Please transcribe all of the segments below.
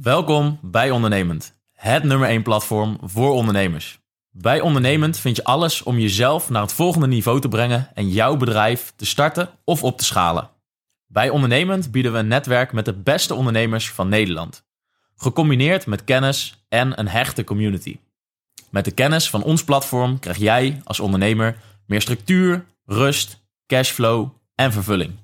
Welkom bij Ondernemend, het nummer 1 platform voor ondernemers. Bij Ondernemend vind je alles om jezelf naar het volgende niveau te brengen en jouw bedrijf te starten of op te schalen. Bij Ondernemend bieden we een netwerk met de beste ondernemers van Nederland, gecombineerd met kennis en een hechte community. Met de kennis van ons platform krijg jij als ondernemer meer structuur, rust, cashflow en vervulling.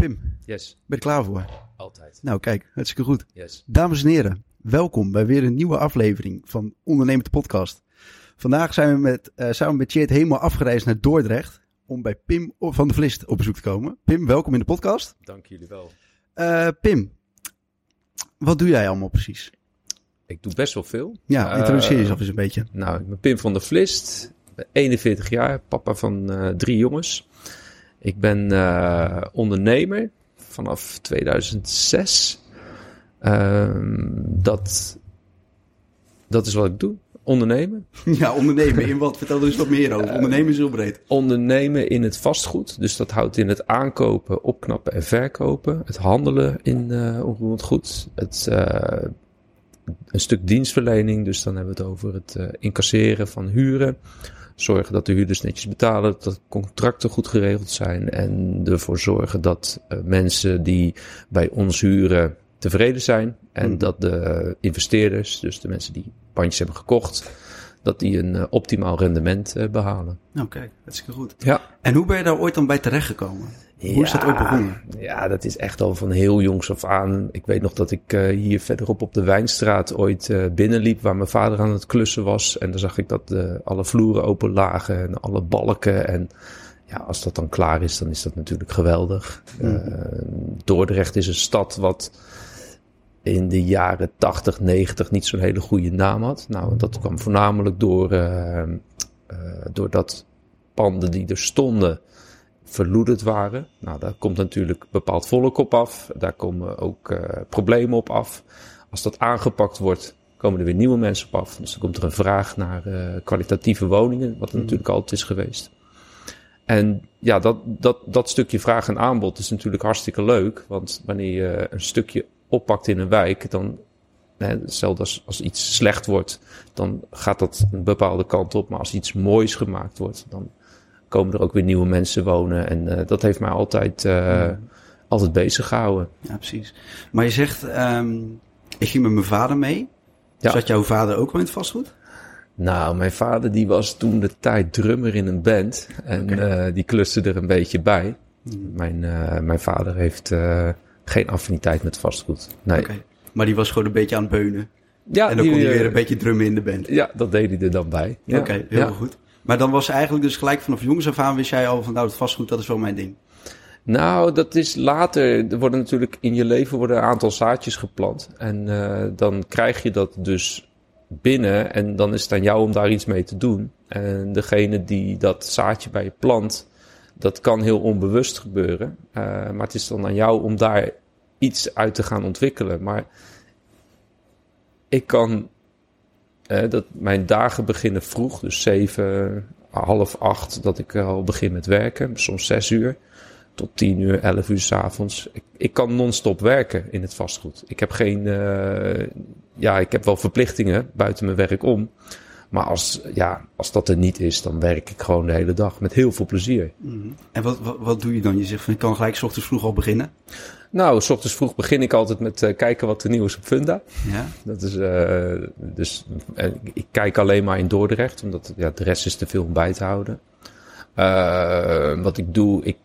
Pim, Yes, ben je klaar voor? altijd. Nou, kijk, hartstikke goed. Yes. Dames en heren, welkom bij weer een nieuwe aflevering van Ondernemend de Podcast. Vandaag zijn we met, eh, samen met helemaal afgereisd naar Dordrecht om bij Pim van de Vlist op bezoek te komen. Pim, welkom in de podcast. Dank jullie wel. Eh, Pim, wat doe jij allemaal precies? Ik doe best wel veel. Ja, Eh, introduceer jezelf eens een beetje. Nou, ik ben Pim van der Vlist, ben 41 jaar, papa van drie jongens. Ik ben eh, ondernemer vanaf 2006. Ehm, dat, dat is wat ik doe. Ondernemen. Ja, ondernemen. In wat? Vertel er eens wat meer over. Ondernemen is heel breed. Ondernemen in het vastgoed. Dus dat houdt in het aankopen, opknappen en verkopen. Het handelen in uh, onroerend goed. Het, uh, een stuk dienstverlening. Dus dan hebben we het over het uh, incasseren van huren. Zorgen dat de huurders netjes betalen. Dat contracten goed geregeld zijn. En ervoor zorgen dat uh, mensen die bij ons huren tevreden zijn. En mm. dat de investeerders, dus de mensen die pandjes hebben gekocht, dat die een uh, optimaal rendement uh, behalen. Oké, okay, hartstikke goed. Ja. En hoe ben je daar ooit dan bij terechtgekomen? Ja, hoe is dat ooit begonnen? Ja, dat is echt al van heel jongs af aan. Ik weet nog dat ik uh, hier verderop op de Wijnstraat ooit binnenliep waar mijn vader aan het klussen was. En dan zag ik dat alle vloeren open lagen en alle balken en ja, als dat dan klaar is, dan is dat natuurlijk geweldig. Mm. Dordrecht is een stad wat in de jaren 80, 90 niet zo'n hele goede naam had. Nou, dat kwam voornamelijk door, uh, doordat panden die er stonden verloederd waren. Nou, daar komt natuurlijk bepaald volk op af. Daar komen ook uh, problemen op af. Als dat aangepakt wordt, komen er weer nieuwe mensen op af. Dus dan komt er een vraag naar uh, kwalitatieve woningen, wat er mm. natuurlijk altijd is geweest. En ja, dat, dat, dat stukje vraag en aanbod is natuurlijk hartstikke leuk. Want wanneer je een stukje oppakt in een wijk, dan, hetzelfde als, als iets slecht wordt, dan gaat dat een bepaalde kant op. Maar als iets moois gemaakt wordt, dan komen er ook weer nieuwe mensen wonen. En uh, dat heeft mij altijd, uh, ja. altijd bezig gehouden. Ja, precies. Maar je zegt, um, ik ging met mijn vader mee. Ja. Zat jouw vader ook wel in het vastgoed? Nou, mijn vader die was toen de tijd drummer in een band. En okay. uh, die kluste er een beetje bij. Mm. Mijn, mijn vader heeft geen affiniteit met vastgoed. Nee. Okay. Maar die was gewoon een beetje aan het beunen. Ja, en dan die, kon hij weer een beetje drummen in de band. Ja, dat deed hij er dan bij. Ja. Oké, okay, heel ja. goed. Maar dan was eigenlijk dus gelijk vanaf jongens af aan wist jij al van nou, het vastgoed, dat is wel mijn ding. Nou, dat is later. Er worden natuurlijk in je leven worden een aantal zaadjes geplant. En uh, dan krijg je dat dus binnen en dan is het aan jou om daar iets mee te doen. En degene die dat zaadje bij je plant, dat kan heel onbewust gebeuren. Uh, maar het is dan aan jou om daar iets uit te gaan ontwikkelen. Maar ik kan, dat mijn dagen beginnen vroeg, dus zeven, half acht, dat ik al begin met werken, soms zes uur. Tot tien uur, elf uur s'avonds. Ik, ik kan non-stop werken in het vastgoed. Ik heb geen, uh, ja, ik heb wel verplichtingen buiten mijn werk om. Maar als, ja, als dat er niet is, dan werk ik gewoon de hele dag met heel veel plezier. En wat, wat, wat, doe je dan? Je zegt van ik kan gelijk s ochtends vroeg al beginnen? Nou, s ochtends vroeg begin ik altijd met eh, kijken wat er nieuw is op Funda. Ja. Dat is, eh, dus eh, ik kijk alleen maar in Dordrecht, omdat ja, de rest is te veel om bij te houden. Wat ik doe, ik,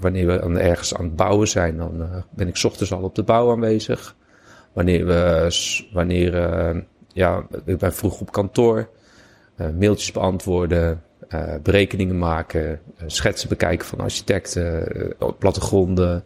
wanneer we aan- ergens aan het bouwen zijn, dan ben ik 's ochtends al op de bouw aanwezig. Wanneer we, wanneer, ja, ik ben vroeg op kantoor, mailtjes beantwoorden, berekeningen maken, schetsen bekijken van architecten, plattegronden,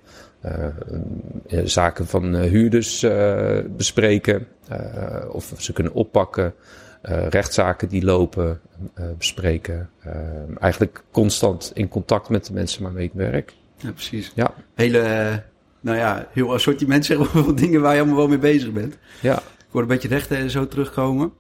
zaken van eh, huurders eh, bespreken, eh, of ze kunnen oppakken, eh, rechtszaken die lopen eh, bespreken. Eh, eigenlijk constant in contact met de mensen waarmee ik werk. ja, precies. Ja. Hele, eh, nou ja, heel assortiment zeg maar, van dingen waar je allemaal wel mee bezig bent. Ja, Ik hoor een beetje rechten en zo terugkomen.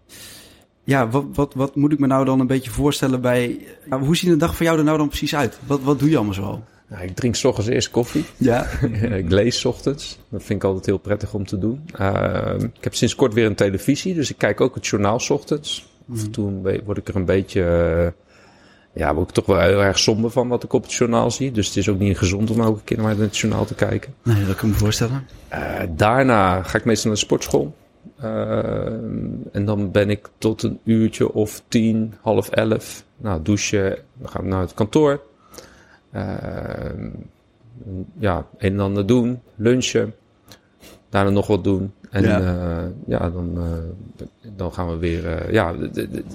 Ja, wat, wat, wat moet ik me nou dan een beetje voorstellen bij... Hoe ziet een dag van jou er nou dan precies uit? Wat, wat doe je allemaal zo? Nou, ik drink 's ochtends eerst koffie. Ja. ik lees 's ochtends. Dat vind ik altijd heel prettig om te doen. Uh, ik heb sinds kort weer een televisie, dus ik kijk ook het journaal 's ochtends. Af en toe be- word ik er een beetje... Uh, ja, word ik toch wel heel erg somber van wat ik op het journaal zie. Dus het is ook niet gezond om elke keer naar het journaal te kijken. Nee, dat kan ik me voorstellen. Uh, daarna ga ik meestal naar de sportschool. Uh, en dan ben ik tot een uurtje of tien, half elf. Nou, douchen. Dan gaan we naar het kantoor. Uh, ja, een en ander doen. Lunchen. Daarna nog wat doen. En ja, uh, ja dan, uh, dan gaan we weer. Uh, ja,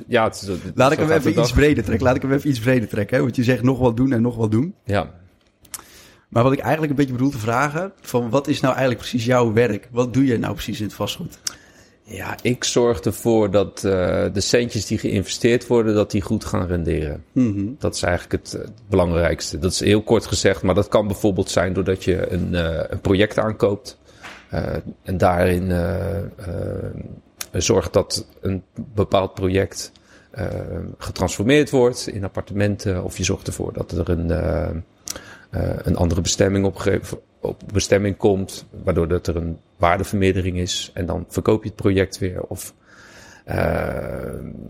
ja het, het, Laat ik hem even iets breder trekken. Laat ik hem even iets breder trekken. Hè? Want je zegt nog wat doen en nog wat doen. Ja. Maar wat ik eigenlijk een beetje bedoel te vragen: van wat is nou eigenlijk precies jouw werk? Wat doe je nou precies in het vastgoed? Ja, ik zorg ervoor dat uh, de centjes die geïnvesteerd worden, dat die goed gaan renderen. Mhm. Mm -hmm. Dat is eigenlijk het, het, belangrijkste. Dat is heel kort gezegd, maar dat kan bijvoorbeeld zijn doordat je een, uh, een project aankoopt. Uh, en daarin zorgt dat een bepaald project getransformeerd wordt in appartementen. Of je zorgt ervoor dat er een, een andere bestemming op, op bestemming komt, waardoor dat er een waardevermeerdering is. En dan verkoop je het project weer. Of uh,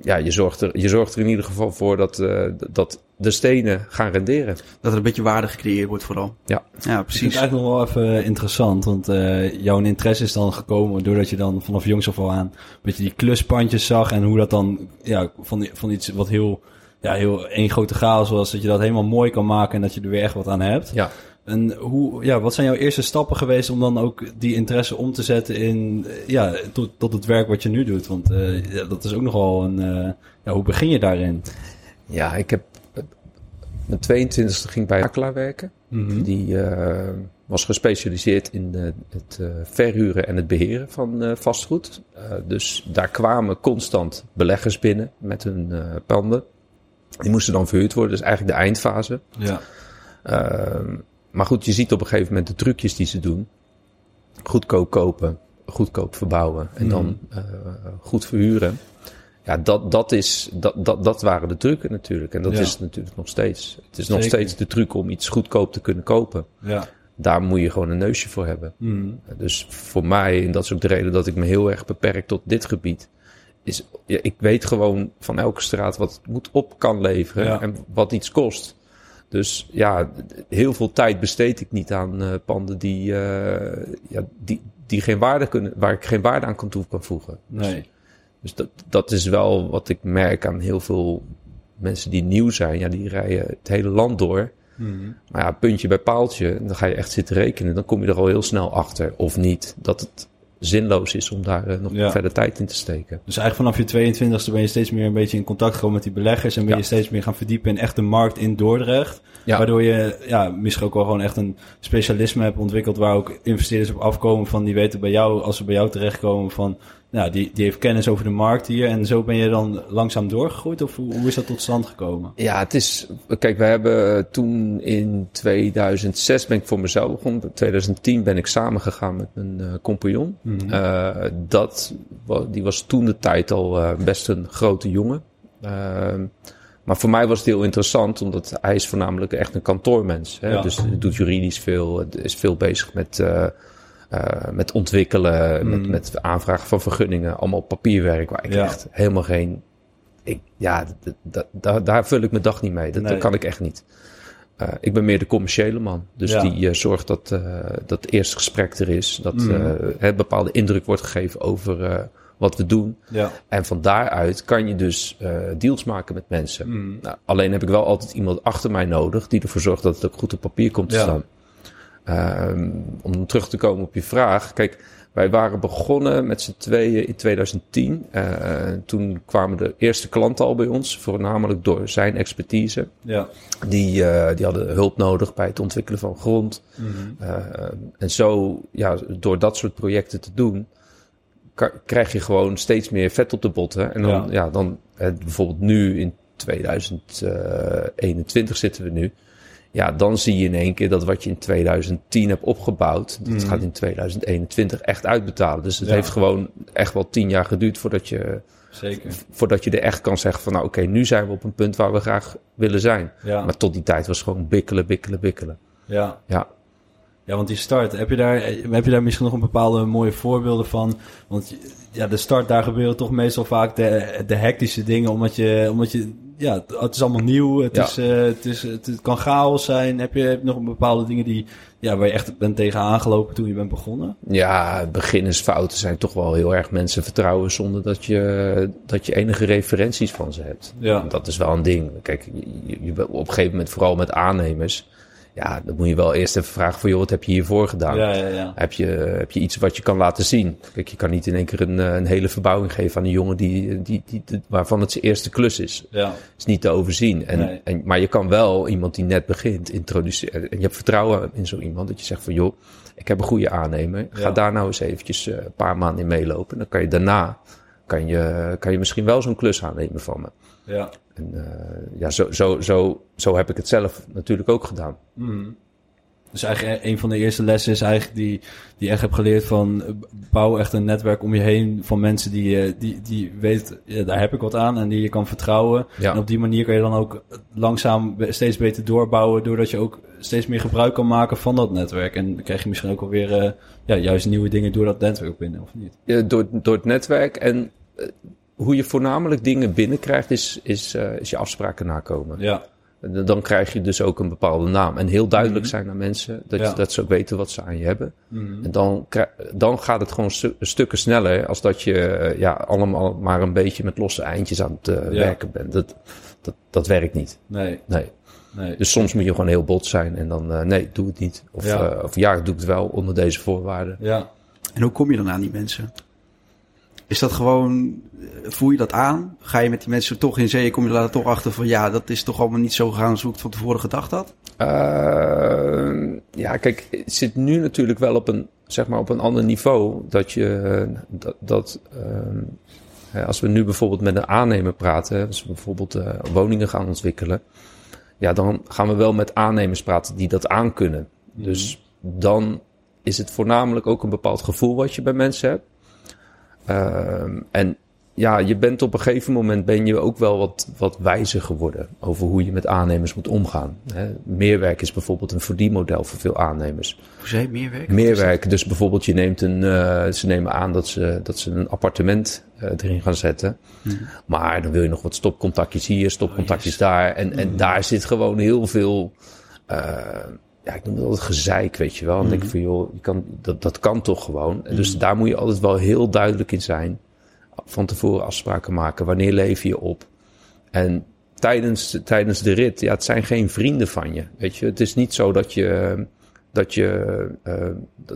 ja, je zorgt, er, je zorgt er in ieder geval voor dat, uh, dat de stenen gaan renderen. Dat er een beetje waarde gecreëerd wordt vooral. Ja, ja precies. Het is eigenlijk nog wel even interessant, want uh, jouw interesse is dan gekomen doordat je dan vanaf jongs af al aan een beetje die kluspandjes zag en hoe dat dan ja, van, van iets wat heel, ja, heel één grote chaos was, dat je dat helemaal mooi kan maken en dat je er weer echt wat aan hebt. Ja. En hoe, ja, wat zijn jouw eerste stappen geweest om dan ook die interesse om te zetten in, ja, tot, tot het werk wat je nu doet? Want uh, ja, dat is ook nogal een, uh, ja, hoe begin je daarin? Ja, ik heb, mijn 22e ging bij Makelaar werken. Mm -hmm. Die uh, was gespecialiseerd in het verhuren en het beheren van vastgoed. dus daar kwamen constant beleggers binnen met hun panden. Die moesten dan verhuurd worden, dus eigenlijk de eindfase. Ja. Ehm, maar goed, je ziet op een gegeven moment de trucjes die ze doen. Goedkoop kopen, goedkoop verbouwen en mm. dan uh, goed verhuren. Ja, dat, dat, is, dat, dat, dat waren de trucken natuurlijk. En dat ja. is het natuurlijk nog steeds. Het is Zeker. nog steeds de truc om iets goedkoop te kunnen kopen. Ja. Daar moet je gewoon een neusje voor hebben. Mm. Dus voor mij, en dat is ook de reden dat ik me heel erg beperk tot dit gebied. Is, ja, ik weet gewoon van elke straat wat het moet op kan leveren ja. en wat iets kost. Dus ja, heel veel tijd besteed ik niet aan uh, panden die, uh, ja, die, die geen waarde kunnen, waar ik geen waarde aan kan toe kan voegen. Nee. Dus, dus dat, dat is wel wat ik merk aan heel veel mensen die nieuw zijn. Ja, die rijden het hele land door. Mm. Maar ja, puntje bij paaltje, dan ga je echt zitten rekenen. Dan kom je er al heel snel achter, of niet, dat het zinloos is om daar uh, nog ja. verder tijd in te steken. Dus eigenlijk vanaf je 22e ben je steeds meer een beetje in contact gekomen met die beleggers en ben Ja. je steeds meer gaan verdiepen in echt de markt in Dordrecht. Ja. Waardoor je ja, misschien ook wel gewoon echt een specialisme hebt ontwikkeld waar ook investeerders op afkomen van die weten bij jou, als ze bij jou terechtkomen van, nou, die, die heeft kennis over de markt hier en zo ben je dan langzaam doorgegroeid of hoe, hoe is dat tot stand gekomen? Ja, het is. Kijk, we hebben toen in 2006 ben ik voor mezelf begonnen. In 2010 ben ik samengegaan met mijn uh, compagnon. Mhm. Uh, dat, die was toen de tijd al uh, best een grote jongen. Uh, maar voor mij was het heel interessant, omdat hij is voornamelijk echt een kantoormens. Hè? Ja. Dus doet juridisch veel, is veel bezig met, uh, uh, met ontwikkelen, Mm. met, met aanvragen van vergunningen. Allemaal papierwerk waar ik Ja. echt helemaal geen... Ik, ja, daar- vul ik mijn dag niet mee. Dat, Nee. dat kan ik echt niet. Eh, ik ben meer de commerciële man. Dus Ja. die eh, zorgt dat, eh, dat het eerste gesprek er is. Dat eh, een bepaalde indruk wordt gegeven over eh, wat we doen. Ja. En van daaruit kan je dus eh, deals maken met mensen. Mhm. Nou, alleen heb ik wel altijd iemand achter mij nodig die ervoor zorgt dat het ook goed op papier komt te Ja. staan. Ehm, om terug te komen op je vraag. Kijk, wij waren begonnen met z'n tweeën in 2010. Eh, toen kwamen de eerste klanten al bij ons, voornamelijk door zijn expertise. Ja. Die, eh, die hadden hulp nodig bij het ontwikkelen van grond. Mhm. Uh, en zo, ja, door dat soort projecten te doen, krijg je gewoon steeds meer vet op de botten. En dan, Ja. ja. dan eh, bijvoorbeeld nu in 2021 zitten we nu. Ja, dan zie je in één keer dat wat je in 2010 hebt opgebouwd, dat Mhm. gaat in 2021 echt uitbetalen. Dus het Ja. heeft gewoon echt wel tien jaar geduurd voordat je, Zeker. voordat je er echt kan zeggen van nou oké, nu zijn we op een punt waar we graag willen zijn. Ja. Maar tot die tijd was het gewoon bikkelen, bikkelen, bikkelen. Ja. Ja. Ja, want die start, heb je, daar, heb je daar misschien nog een bepaalde mooie voorbeelden van? Want ja, de start, daar gebeuren toch meestal vaak de, de hectische dingen, omdat je, omdat je, ja, het is allemaal nieuw, het, Ja. is, eh, het, is, het, het kan chaos zijn. Heb je, heb je nog bepaalde dingen die, ja, waar je echt bent tegen aangelopen toen je bent begonnen? Ja, beginnersfouten zijn toch wel heel erg mensen vertrouwen zonder dat je, dat je enige referenties van ze hebt. Ja. Dat is wel een ding. Kijk, je, je, op een gegeven moment, vooral met aannemers, ja, dan moet je wel eerst even vragen van, joh, wat heb je hiervoor gedaan? Ja, ja, ja. Heb je, heb je iets wat je kan laten zien? Kijk, je kan niet in één keer een, eh, een hele verbouwing geven aan een jongen die, die, die, die- waarvan het zijn eerste klus is. Ja, is niet te overzien. En, Nee. en, maar je kan wel iemand die net begint introduceren. En je hebt vertrouwen in zo iemand dat je zegt van joh, ik heb een goede aannemer. Ga Ja. daar nou eens eventjes eh, een paar maanden in meelopen. Dan kan je daarna, kan je, kan je misschien wel zo'n klus aannemen van me. Ja. En eh, ja, zo, zo, zo, zo heb ik het zelf natuurlijk ook gedaan. Mhm. Dus eigenlijk een van de eerste lessen is eigenlijk die, die je echt hebt geleerd van bouw echt een netwerk om je heen van mensen die, die, die weet, ja, daar heb ik wat aan en die je kan vertrouwen. Ja. En op die manier kan je dan ook langzaam steeds beter doorbouwen doordat je ook steeds meer gebruik kan maken van dat netwerk. En dan krijg je misschien ook alweer eh, ja, juist nieuwe dingen door dat netwerk binnen, of niet? Door, door het netwerk en eh, hoe je voornamelijk dingen binnenkrijgt is, is, eh, is je afspraken nakomen. Ja, En Dan krijg je dus ook een bepaalde naam. En heel duidelijk Mhm. zijn naar mensen. Dat, Ja. je, dat ze ook weten wat ze aan je hebben. Mhm. En dan, dan gaat het gewoon stu- stukken sneller. Als dat je eh, ja, allemaal maar een beetje met losse eindjes aan het eh, Ja. werken bent. Dat, dat, dat werkt niet. nee, Nee. nee. Dus soms moet je gewoon heel bot zijn. En dan eh, nee, doe het niet. Of Ja. of ja, doe het wel onder deze voorwaarden. ja. En hoe kom je dan aan die mensen? Is dat gewoon, voel je dat aan? Ga je met die mensen toch in zee, kom je daar toch achter van ja, dat is toch allemaal niet zo gegaan als ik het van tevoren gedacht had? Eh, ja, kijk, het zit nu natuurlijk wel op een, zeg maar, op een ander niveau. Dat je, eh, dat, dat hè, als we nu bijvoorbeeld met een aannemer praten, als we bijvoorbeeld eh, woningen gaan ontwikkelen, ja, dan gaan we wel met aannemers praten die dat aankunnen. Dus dan is het voornamelijk ook een bepaald gevoel wat je bij mensen hebt. Ehm, en ja, je bent op een gegeven moment ben je ook wel wat, wat wijzer geworden over hoe je met aannemers moet omgaan. Hè. Meerwerk is bijvoorbeeld een verdienmodel voor veel aannemers. Hoe zei je, meer werk? Meerwerk, dus bijvoorbeeld je neemt een, eh, ze nemen aan dat ze, dat ze een appartement eh, erin gaan zetten. Mhm. Maar dan wil je nog wat stopcontactjes hier, stopcontactjes Oh, daar. En, en daar zit gewoon heel veel, eh, ja, ik noem het altijd gezeik, weet je wel. Dan denk ik van, joh, je kan, dat, dat kan toch gewoon. En dus daar moet je altijd wel heel duidelijk in zijn. Van tevoren afspraken maken. Wanneer leef je op? En tijdens, tijdens de rit, ja, het zijn geen vrienden van je. Weet je, het is niet zo dat je, dat je, eh,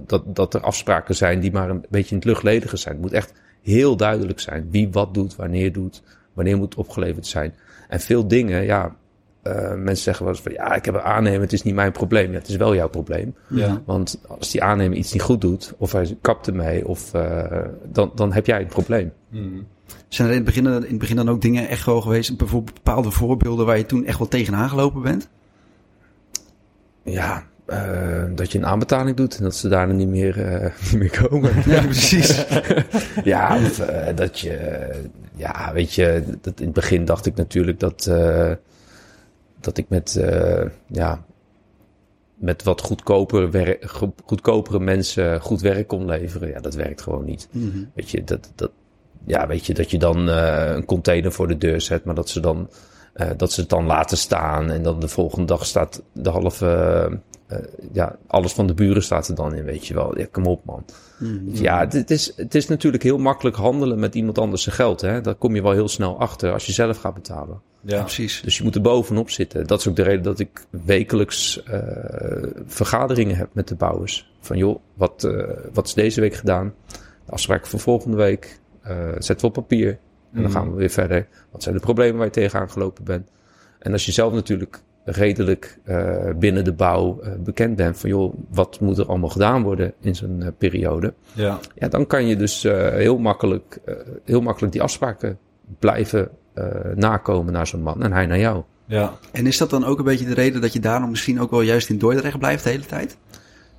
dat, dat er afspraken zijn die maar een beetje in het luchtledige zijn. Het moet echt heel duidelijk zijn wie wat doet, wanneer doet, wanneer moet opgeleverd zijn. En veel dingen, ja, eh, mensen zeggen wel eens van, ja, ik heb een aannemer, het is niet mijn probleem. Ja, het is wel jouw probleem. Ja. Want als die aannemer iets niet goed doet, of hij kapt ermee, of, eh, dan, dan heb jij een probleem. Mhm. Zijn er in het, begin, in het begin dan ook dingen echt wel geweest, bijvoorbeeld bepaalde voorbeelden waar je toen echt wel tegenaan gelopen bent? Ja, eh, dat je een aanbetaling doet en dat ze daarna niet meer, eh, niet meer komen. Ja, precies. ja, of eh, dat je, ja, weet je, dat in het begin dacht ik natuurlijk dat, eh, dat ik met, eh, ja, met wat goedkoper wer- go- goedkopere mensen goed werk kon leveren. Ja, dat werkt gewoon niet. Mhm. Weet je, dat, dat, ja, weet je, dat je dan eh, een container voor de deur zet, maar dat ze dan Eh, dat ze het dan laten staan en dan de volgende dag staat de halve, ja, alles van de buren staat er dan in, weet je wel. Ja, kom op man. Ja, het is, het is natuurlijk heel makkelijk handelen met iemand anders zijn geld. Hè? Daar kom je wel heel snel achter als je zelf gaat betalen. Ja, precies. Dus je moet er bovenop zitten. Dat is ook de reden dat ik wekelijks eh, vergaderingen heb met de bouwers. Van joh, wat, eh, wat is deze week gedaan? De afspraken voor volgende week. eh, zetten we op papier. En dan gaan we weer verder. Wat zijn de problemen waar je tegenaan gelopen bent? En als je zelf natuurlijk redelijk eh, binnen de bouw eh, bekend bent van joh, wat moet er allemaal gedaan worden in zo'n eh, periode? Ja. Ja, dan kan je dus eh, heel, makkelijk, eh, heel makkelijk die afspraken blijven eh, nakomen naar zo'n man en hij naar jou. Ja. En is dat dan ook een beetje de reden dat je daarom misschien ook wel juist in Dordrecht blijft de hele tijd?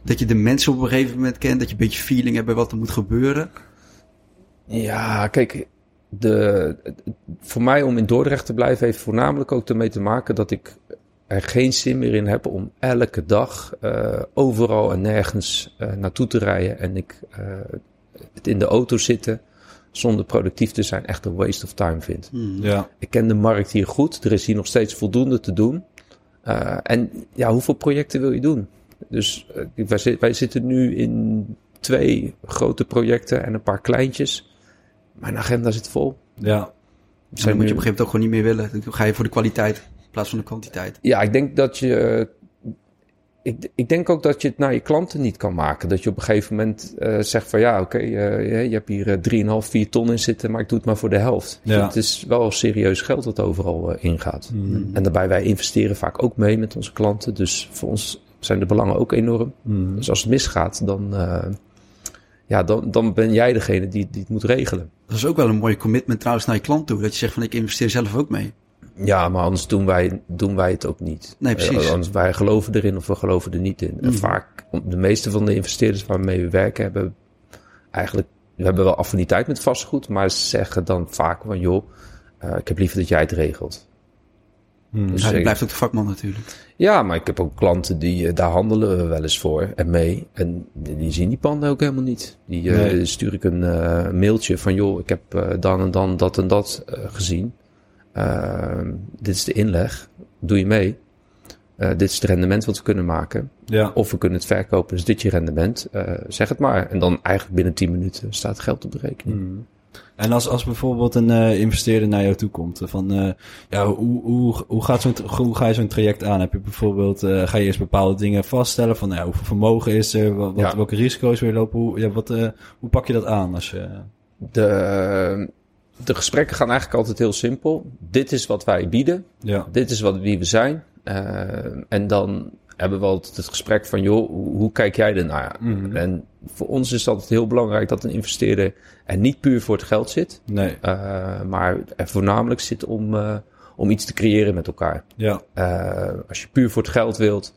Dat je de mensen op een gegeven moment kent, dat je een beetje feeling hebt bij wat er moet gebeuren? Ja, kijk, de, voor mij om in Dordrecht te blijven heeft voornamelijk ook ermee te maken dat ik er geen zin meer in heb om elke dag eh, overal en nergens eh, naartoe te rijden. En ik eh, het in de auto zitten zonder productief te zijn echt een waste of time vind. Ja. Ik ken de markt hier goed. Er is hier nog steeds voldoende te doen. Eh, en ja, hoeveel projecten wil je doen? Dus wij, zi- wij zitten nu in twee grote projecten en een paar kleintjes. Mijn agenda zit vol. Ja. Dan moet je op een gegeven moment ook gewoon niet meer willen. Dan ga je voor de kwaliteit plaats van de kwantiteit. Ja, ik denk dat je. eh, Ik, ik denk ook dat je het naar je klanten niet kan maken. Dat je op een gegeven moment eh, zegt van ja, oké, eh, je- je hebt hier eh, 3,5, 4 ton in zitten, maar ik doe het maar voor de helft. Ja. Het is wel serieus geld dat overal eh, ingaat. Mm. En daarbij wij investeren vaak ook mee met onze klanten. Dus voor ons zijn de belangen ook enorm. Mm. Dus als het misgaat, dan, eh, ja, dan, dan ben jij degene die, die het moet regelen. Dat is ook wel een mooi commitment trouwens naar je klant toe. Dat je zegt van ik investeer zelf ook mee. Ja, maar anders doen wij, doen wij het ook niet. Nee, precies. Eh, anders wij geloven erin of we geloven er niet in. En Mhm. vaak, de meeste van de investeerders waarmee we werken, hebben eigenlijk, we hebben wel affiniteit met vastgoed, maar ze zeggen dan vaak van joh, eh, ik heb liever dat jij het regelt. Mm. Dus Ja, blijft ook de vakman natuurlijk. Ja, maar ik heb ook klanten die, eh, daar handelen we wel eens voor en mee. En die zien die panden ook helemaal niet. Die stuur ik een mailtje van, joh, ik heb dan en dan dat en dat gezien. Ehm, dit is de inleg. Doe je mee? Eh, dit is het rendement wat we kunnen maken. Ja. Of we kunnen het verkopen. Is dit je rendement? Eh, zeg het maar. En dan eigenlijk binnen 10 minuten staat geld op de rekening. Mm. En als, als bijvoorbeeld een eh, investeerder naar jou toe komt, van ja, hoe, hoe, hoe, gaat zo'n, hoe ga je zo'n traject aan? Heb je bijvoorbeeld, ga je eerst bepaalde dingen vaststellen van nou, ja, hoeveel vermogen is er, wat, Ja. welke risico's wil je lopen? Hoe, ja, wat, hoe pak je dat aan als je... De, de gesprekken gaan eigenlijk altijd heel simpel. Dit is wat wij bieden. Ja, dit is wat, wie we zijn. Eh, en dan hebben we altijd het gesprek van, joh, hoe, kijk jij ernaar? Mhm. En voor ons is het altijd heel belangrijk dat een investeerder er niet puur voor het geld zit, nee, eh, maar er voornamelijk zit om, eh, om iets te creëren met elkaar. ja, als je puur voor het geld wilt,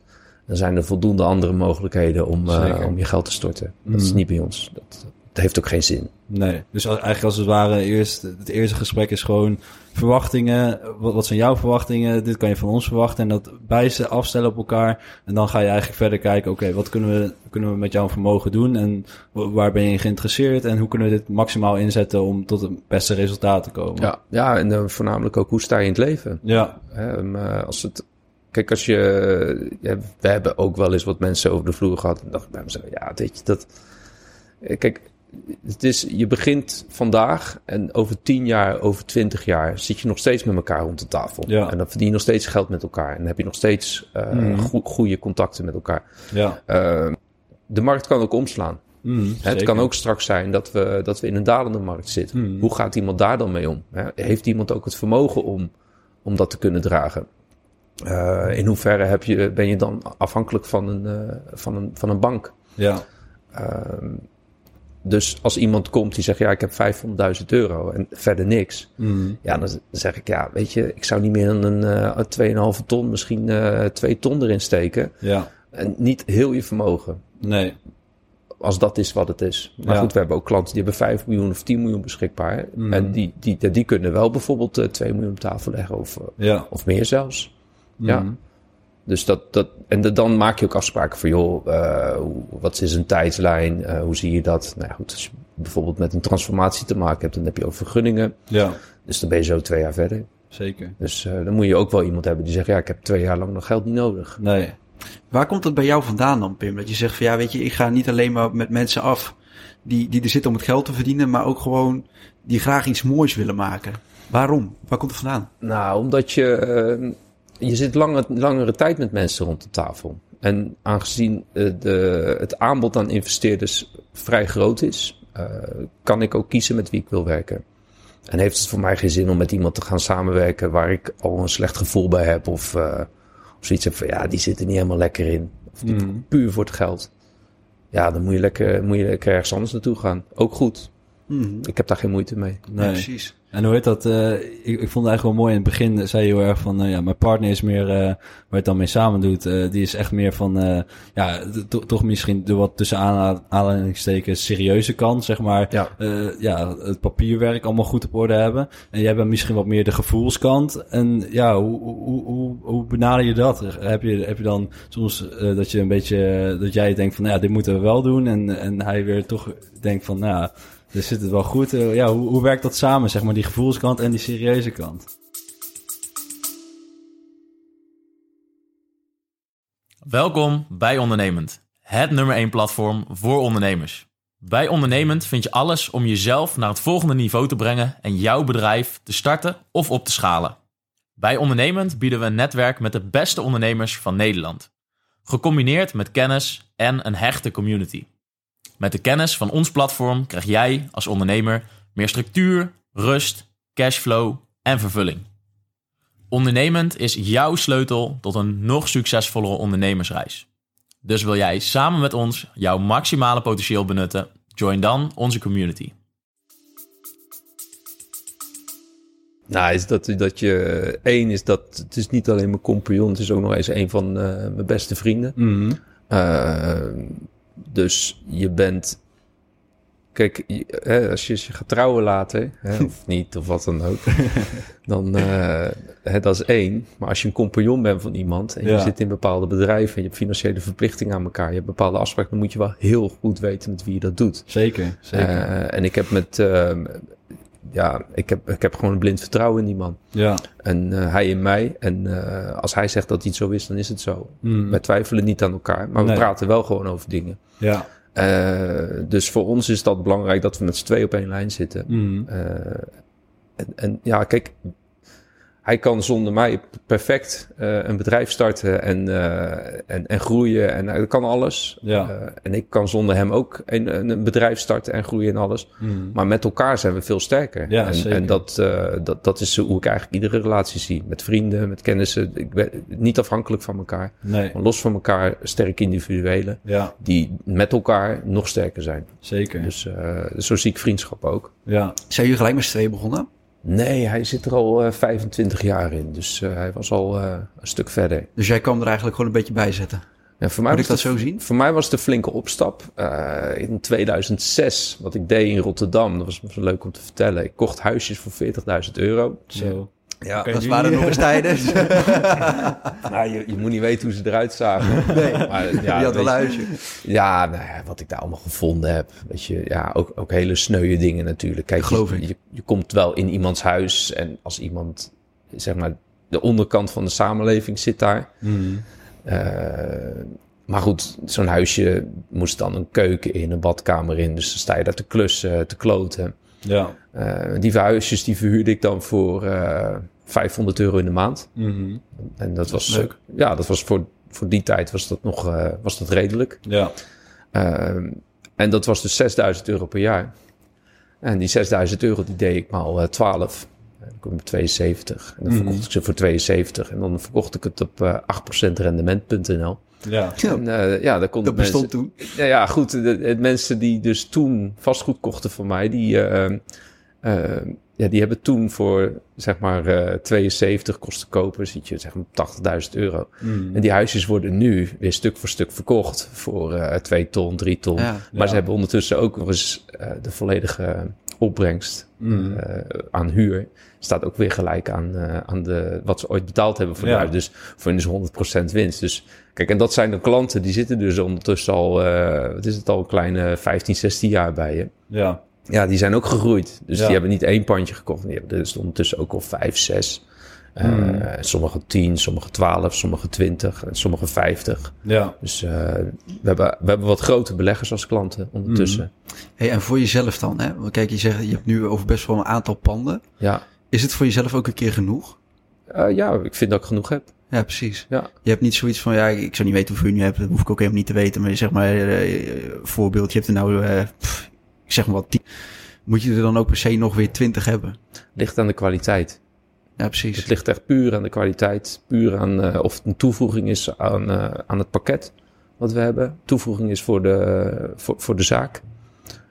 dan zijn er voldoende andere mogelijkheden om, om je geld te storten. Dat is Mhm. niet bij ons. Dat, dat heeft ook geen zin. nee. Dus eigenlijk als het ware, eerst, het eerste gesprek is gewoon verwachtingen. Wat, wat zijn jouw verwachtingen? Dit kan je van ons verwachten. En dat bij ze afstellen op elkaar. En dan ga je eigenlijk verder kijken, oké, wat kunnen we, kunnen we met jouw vermogen doen? En wa- waar ben je geïnteresseerd? En hoe kunnen we dit maximaal inzetten om tot het beste resultaat te komen? Ja, ja en eh, voornamelijk ook hoe sta je in het leven? Ja, um, eh, als het, kijk, als je. Ja, we hebben ook wel eens wat mensen over de vloer gehad. En dacht ik bij mezelf, ja, weet je, dat. eh, Kijk, het is, je begint vandaag en over 10 jaar, over 20 jaar zit je nog steeds met elkaar rond de tafel. Ja. En dan verdien je nog steeds geld met elkaar. En dan heb je nog steeds eh Mhm. goe- goede contacten met elkaar. ja. Eh, de markt kan ook omslaan. Mm, Hè, Het kan ook straks zijn dat we, dat we in een dalende markt zitten. Hmm. Hoe gaat iemand daar dan mee om? Hè, Heeft iemand ook het vermogen om, om dat te kunnen dragen? Eh, in hoeverre heb je, ben je dan afhankelijk van een, eh, van een, van een bank? Ja, Ehm, dus als iemand komt die zegt, ja, ik heb 500.000 euro en verder niks. mm, Ja, dan zeg ik, ja, weet je, ik zou niet meer dan een eh 2,5 ton, misschien eh 2 ton erin steken. ja, En niet heel je vermogen nee, als dat is wat het is. Maar Ja. goed, we hebben ook klanten die hebben 5 miljoen of 10 miljoen beschikbaar. Mhm. En die, die, die kunnen wel bijvoorbeeld eh 2 miljoen op tafel leggen of, eh, ja, of meer zelfs. Ja. Dus dat, dat, en de- dan maak je ook afspraken voor, joh, eh, wat is een tijdslijn? Eh, hoe zie je dat? Nou ja, goed, als je bijvoorbeeld met een transformatie te maken hebt, dan heb je ook vergunningen. ja, Dus dan ben je zo twee jaar verder. zeker. Dus eh, dan moet je ook wel iemand hebben die zegt, ja, ik heb twee jaar lang nog geld niet nodig. Nee. Waar komt dat bij jou vandaan dan, Pim? Dat je zegt van ja, weet je, ik ga niet alleen maar met mensen af die, die er zitten om het geld te verdienen, maar ook gewoon die graag iets moois willen maken. Waarom? Waar komt het vandaan? Nou, omdat je, eh, je zit lange, langere tijd met mensen rond de tafel. En aangezien eh, de, het aanbod aan investeerders vrij groot is, eh, kan ik ook kiezen met wie ik wil werken. En heeft het voor mij geen zin om met iemand te gaan samenwerken waar ik al een slecht gevoel bij heb of, eh, of zoiets heb van ja, die zit er niet helemaal lekker in. Of die Mm. puur voor het geld. Ja, dan moet je, lekker, moet je lekker ergens anders naartoe gaan. Ook goed. Ik heb daar geen moeite mee. Nee, Nee. precies. En hoe heet dat? eh, ik, ik vond het eigenlijk wel mooi. In het begin zei je heel erg van, eh, ja, mijn partner is meer, eh, waar je het dan mee samen doet, eh, die is echt meer van, eh, ja, to- toch misschien de wat tussen aanha- aanhalingstekens serieuze kant, zeg maar. Ja. Eh, ja, het papierwerk allemaal goed op orde hebben. En jij bent misschien wat meer de gevoelskant. En ja, hoe, hoe, hoe, hoe benader je dat? Heb je, heb je dan soms eh, dat je een beetje, dat jij denkt van, nou ja, dit moeten we wel doen. En, en hij weer toch denkt van, nou ja, dus zit het wel goed. Eh, ja, hoe, hoe werkt dat samen, zeg maar, die gevoelskant en die serieuze kant? Welkom bij Ondernemend, het nummer 1 platform voor ondernemers. Bij Ondernemend vind je alles om jezelf naar het volgende niveau te brengen en jouw bedrijf te starten of op te schalen. Bij Ondernemend bieden we een netwerk met de beste ondernemers van Nederland. Gecombineerd met kennis en een hechte community. Met de kennis van ons platform krijg jij als ondernemer meer structuur, rust, cashflow en vervulling. Ondernemend is jouw sleutel tot een nog succesvollere ondernemersreis. Dus wil jij samen met ons jouw maximale potentieel benutten? Join dan onze community. Nou, is dat, dat je... één is dat het is niet alleen mijn compagnon, het is ook nog eens een van eh, mijn beste vrienden. Eh, dus je bent. Kijk, je- hè, als je je gaat trouwen later, hè, of niet, of wat dan ook, dan eh, hè, dat is één. Maar als je een compagnon bent van iemand en je zit in bepaalde bedrijven en je hebt financiële verplichtingen aan elkaar, je hebt bepaalde afspraken, dan moet je wel heel goed weten met wie je dat doet. Zeker, zeker. Eh, en ik heb met, ehm, ja, ik heb, ik heb gewoon een blind vertrouwen in die man. ja. En eh, hij in mij. En eh, als hij zegt dat iets zo is, dan is het zo. Mm. Wij twijfelen niet aan elkaar, maar we praten wel gewoon over dingen. Ja. Eh, dus voor ons is dat belangrijk dat we met z'n twee op één lijn zitten. Mm. En, en ja, kijk, hij kan zonder mij perfect eh, een bedrijf starten en, eh, en, en groeien en hij kan alles. Ja. Eh, en ik kan zonder hem ook een, een bedrijf starten en groeien en alles. Mm. Maar met elkaar zijn we veel sterker. Ja, en zeker. en dat, eh, dat, dat is hoe ik eigenlijk iedere relatie zie. Met vrienden, met kennissen. Ik ben niet afhankelijk van elkaar. Nee. Maar los van elkaar sterk individuelen. Ja, Die met elkaar nog sterker zijn. zeker. Dus uh, zo zie ik vriendschap ook. Ja. Zijn jullie gelijk met z'n tweeën begonnen? Nee, hij zit er al uh, 25 jaar in. Dus uh, hij was al uh, een stuk verder. Dus jij kwam er eigenlijk gewoon een beetje bij zetten? Ja, voor mij Moet ik dat de, zo zien? Voor mij was het een flinke opstap. In 2006, wat ik deed in Rotterdam, dat was leuk om te vertellen. Ik kocht huisjes voor 40.000 euro. Zo. Ja, dat waren nog eens tijden. nou, je, je, moet niet weten hoe ze eruit zagen. Nee, maar, ja, je had een. Ja, nou ja, wat ik daar allemaal gevonden heb. Weet je, ja, ook, ook hele sneuwe dingen natuurlijk. Kijk, Geloof je, ik. Je, je komt wel in iemands huis en als iemand, zeg maar, de onderkant van de samenleving zit daar. Mm. Uh, maar goed, zo'n huisje moest dan een keuken in, een badkamer in. Dus dan sta je daar te klussen, te kloten. Ja. Uh, die huisjes die verhuurde ik dan voor uh, 500 euro in de maand. Mm -hmm. En dat, was leuk. Ja, dat was voor, voor die tijd was dat nog uh, was dat redelijk. Ja. en dat was dus 6000 euro per jaar. En die 6000 euro die deed ik maal uh, 12. Dan kom ik op 72. En dan Mhm. verkocht ik ze voor 72. En dan verkocht ik het op uh, 8% rendement.nl. Ja. En, uh, ja, daar kon dat bestond toen. Ja, ja goed. De, de, mensen die dus toen vastgoed kochten van mij, die, uh, uh, ja, die hebben toen voor zeg maar uh, 72 kosten kopen, zit je zeg maar 80.000 euro. Mm. En die huisjes worden nu weer stuk voor stuk verkocht voor uh, 2 ton, 3 ton. Ja. Maar Ja. ze hebben ondertussen ook nog eens uh, de volledige opbrengst Mm. uh, aan huur. Staat ook weer gelijk aan, uh, aan de, wat ze ooit betaald hebben voor Ja. huis. Dus voor hen is 100% winst. Dus kijk, en dat zijn de klanten die zitten dus ondertussen al, uh, wat is het al, een kleine 15, 16 jaar bij je. Ja. Ja, die zijn ook gegroeid. Dus Ja. die hebben niet één pandje gekocht. Die hebben dus ondertussen ook al vijf, zes. Eh. Sommige 10, sommige 12, sommige 20 en sommige 50. Ja. Dus eh, we, hebben, we hebben wat grote beleggers als klanten ondertussen. Hey, en voor jezelf dan, hè? Want kijk, je zegt, je hebt nu over best wel een aantal panden. Ja. Is het voor jezelf ook een keer genoeg? Eh, ja, ik vind dat ik genoeg heb. Ja, precies. Ja. Je hebt niet zoiets van, ja, ik zou niet weten hoeveel je nu hebt. Dat hoef ik ook helemaal niet te weten. Maar zeg maar, voorbeeld, je hebt er nou, pff, ik zeg maar wat, 10. Moet je er dan ook per se nog weer 20 hebben? Ligt aan de kwaliteit. Ja, precies. Het ligt echt puur aan de kwaliteit. Puur aan eh, of het een toevoeging is aan, eh, aan het pakket wat we hebben. Toevoeging is voor de, voor, voor de zaak.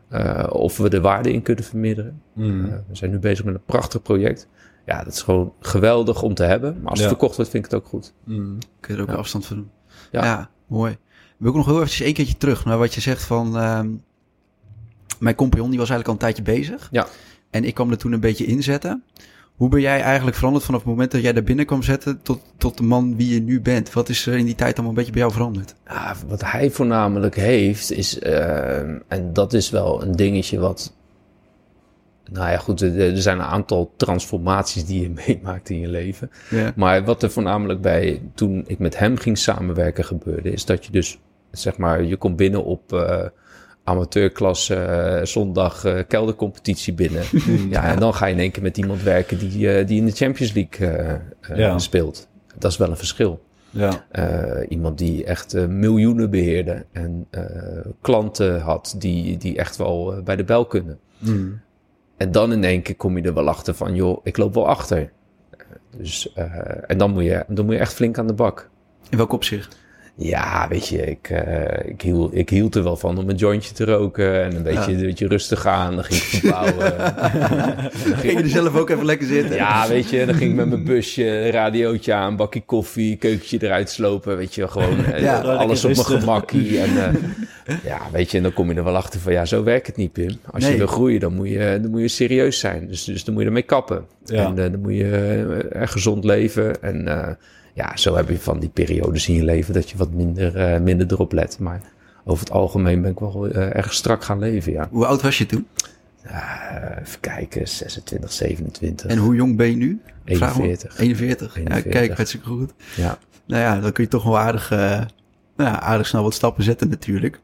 Eh, of we de waarde in kunnen vermeerderen. Mm. Eh, we zijn nu bezig met een prachtig project. Ja, dat is gewoon geweldig om te hebben. Maar als het verkocht wordt, vind ik het ook goed. Mm. Kun je er ook Ja. afstand van doen. Ja. Ja, mooi. Wil ik nog heel eventjes één keertje terug naar wat je zegt van... ehm, mijn compagnon die was eigenlijk al een tijdje bezig. Ja. En ik kwam er toen een beetje inzetten. Hoe ben jij eigenlijk veranderd vanaf het moment dat jij daar binnen kwam zetten... tot, tot de man wie je nu bent? Wat is er in die tijd allemaal een beetje bij jou veranderd? Ja, wat hij voornamelijk heeft is, eh, en dat is wel een dingetje wat, nou ja goed, er, er zijn een aantal transformaties die je meemaakt in je leven. Ja. Maar wat er voornamelijk bij, toen ik met hem ging samenwerken gebeurde, is dat je dus, zeg maar, je komt binnen op eh, amateurklasse, eh, zondag eh, keldercompetitie binnen. ja, en dan ga je in één keer met iemand werken die, eh, die in de Champions League Ja. speelt. Dat is wel een verschil. Ja. Iemand die echt miljoenen beheerde en klanten had die, die echt wel bij de bel kunnen. Mm. En dan in één keer kom je er wel achter van, joh, ik loop wel achter. Dus, en dan moet, je, dan moet je echt flink aan de bak. In welk opzicht? Ja, weet je, ik, eh, ik, hield, ik hield er wel van om een jointje te roken en een beetje, een beetje rustig aan. Dan ging ik verbouwen. Dan ging je er zelf ook even lekker zitten. Ja, weet je, dan ging ik met mijn busje, radiootje aan, bakje koffie, keukentje eruit slopen, weet je, gewoon eh, Ja, alles op mijn gemakkie. En eh, ja, weet je, en dan kom je er wel achter van, ja, zo werkt het niet, Pim. Als Nee. je wil groeien, dan moet je, dan moet je serieus zijn. Dus, dus dan moet je ermee kappen. Ja. En dan moet je erg gezond leven. En eh, ja, zo heb je van die periodes in je leven dat je wat minder, eh, minder erop let. Maar over het algemeen ben ik wel eh, erg strak gaan leven, ja. Hoe oud was je toen? Ja, even kijken, 26, 27, En hoe jong ben je nu? Vraag me. 41. 41. Ja, 41. kijk, hartstikke goed. Ja. Nou ja, dan kun je toch wel aardig, eh, nou ja, aardig snel wat stappen zetten natuurlijk.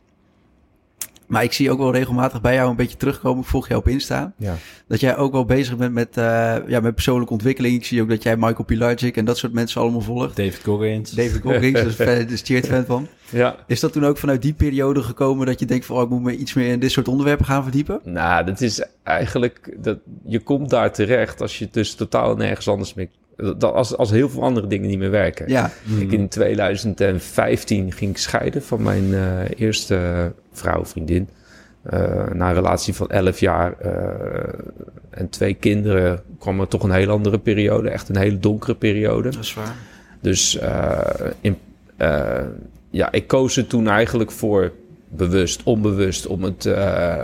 Maar ik zie ook wel regelmatig bij jou een beetje terugkomen. Ik volg jou op Insta. Ja. Dat jij ook wel bezig bent met, eh, ja, met persoonlijke ontwikkeling. Ik zie ook dat jij Michael Pilarczyk en dat soort mensen allemaal volgt. David Goggins. David Goggins, daar is fan- cheered fan van. ja. Is dat toen ook vanuit die periode gekomen dat je denkt van... Oh, ik moet me iets meer in dit soort onderwerpen gaan verdiepen? Nou, dat is eigenlijk... Dat, je komt daar terecht als je dus totaal nergens anders mee... Dat, als, als heel veel andere dingen niet meer werken. Ja, Ik in 2015 ging ik scheiden van mijn eh, eerste vrouw, vriendin. Eh, na een relatie van 11 jaar eh, en twee kinderen kwam er toch een heel andere periode. Echt een hele donkere periode. dat is waar. Dus in, ja, ik koos er toen eigenlijk voor bewust, onbewust, om het,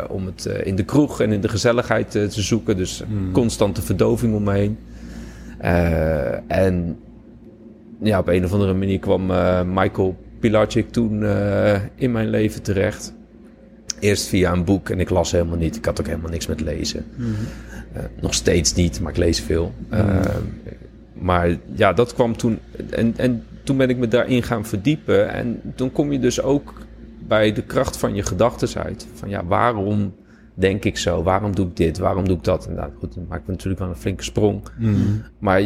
om het in de kroeg en in de gezelligheid te zoeken. Dus constante verdoving om me heen. Eh, en ja, op een of andere manier kwam eh, Michael Pilarczyk toen eh, in mijn leven terecht. Eerst via een boek en ik las helemaal niet. Ik had ook helemaal niks met lezen. Eh, nog steeds niet, maar ik lees veel. Maar ja, dat kwam toen. En, en toen ben ik me daarin gaan verdiepen. En toen kom je dus ook bij de kracht van je gedachten uit. Van ja, waarom denk ik zo? Waarom doe ik dit? Waarom doe ik dat? En nou, goed, dan maak ik natuurlijk wel een flinke sprong. Mm. Maar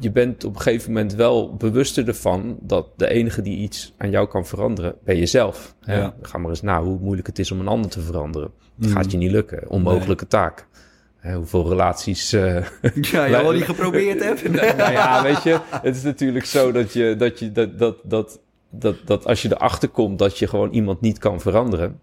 je- bent op een gegeven moment wel bewuster ervan dat de enige die iets aan jou kan veranderen, ben jezelf. Ja. Ga maar eens na hoe moeilijk het is om een ander te veranderen. Mm. Gaat je niet lukken. Onmogelijke taak. Hè, hoeveel relaties. eh, Ja, je al niet geprobeerd hebt. nou ja, weet je, het is natuurlijk zo dat je dat je dat dat dat dat, dat als je erachter komt dat je gewoon iemand niet kan veranderen,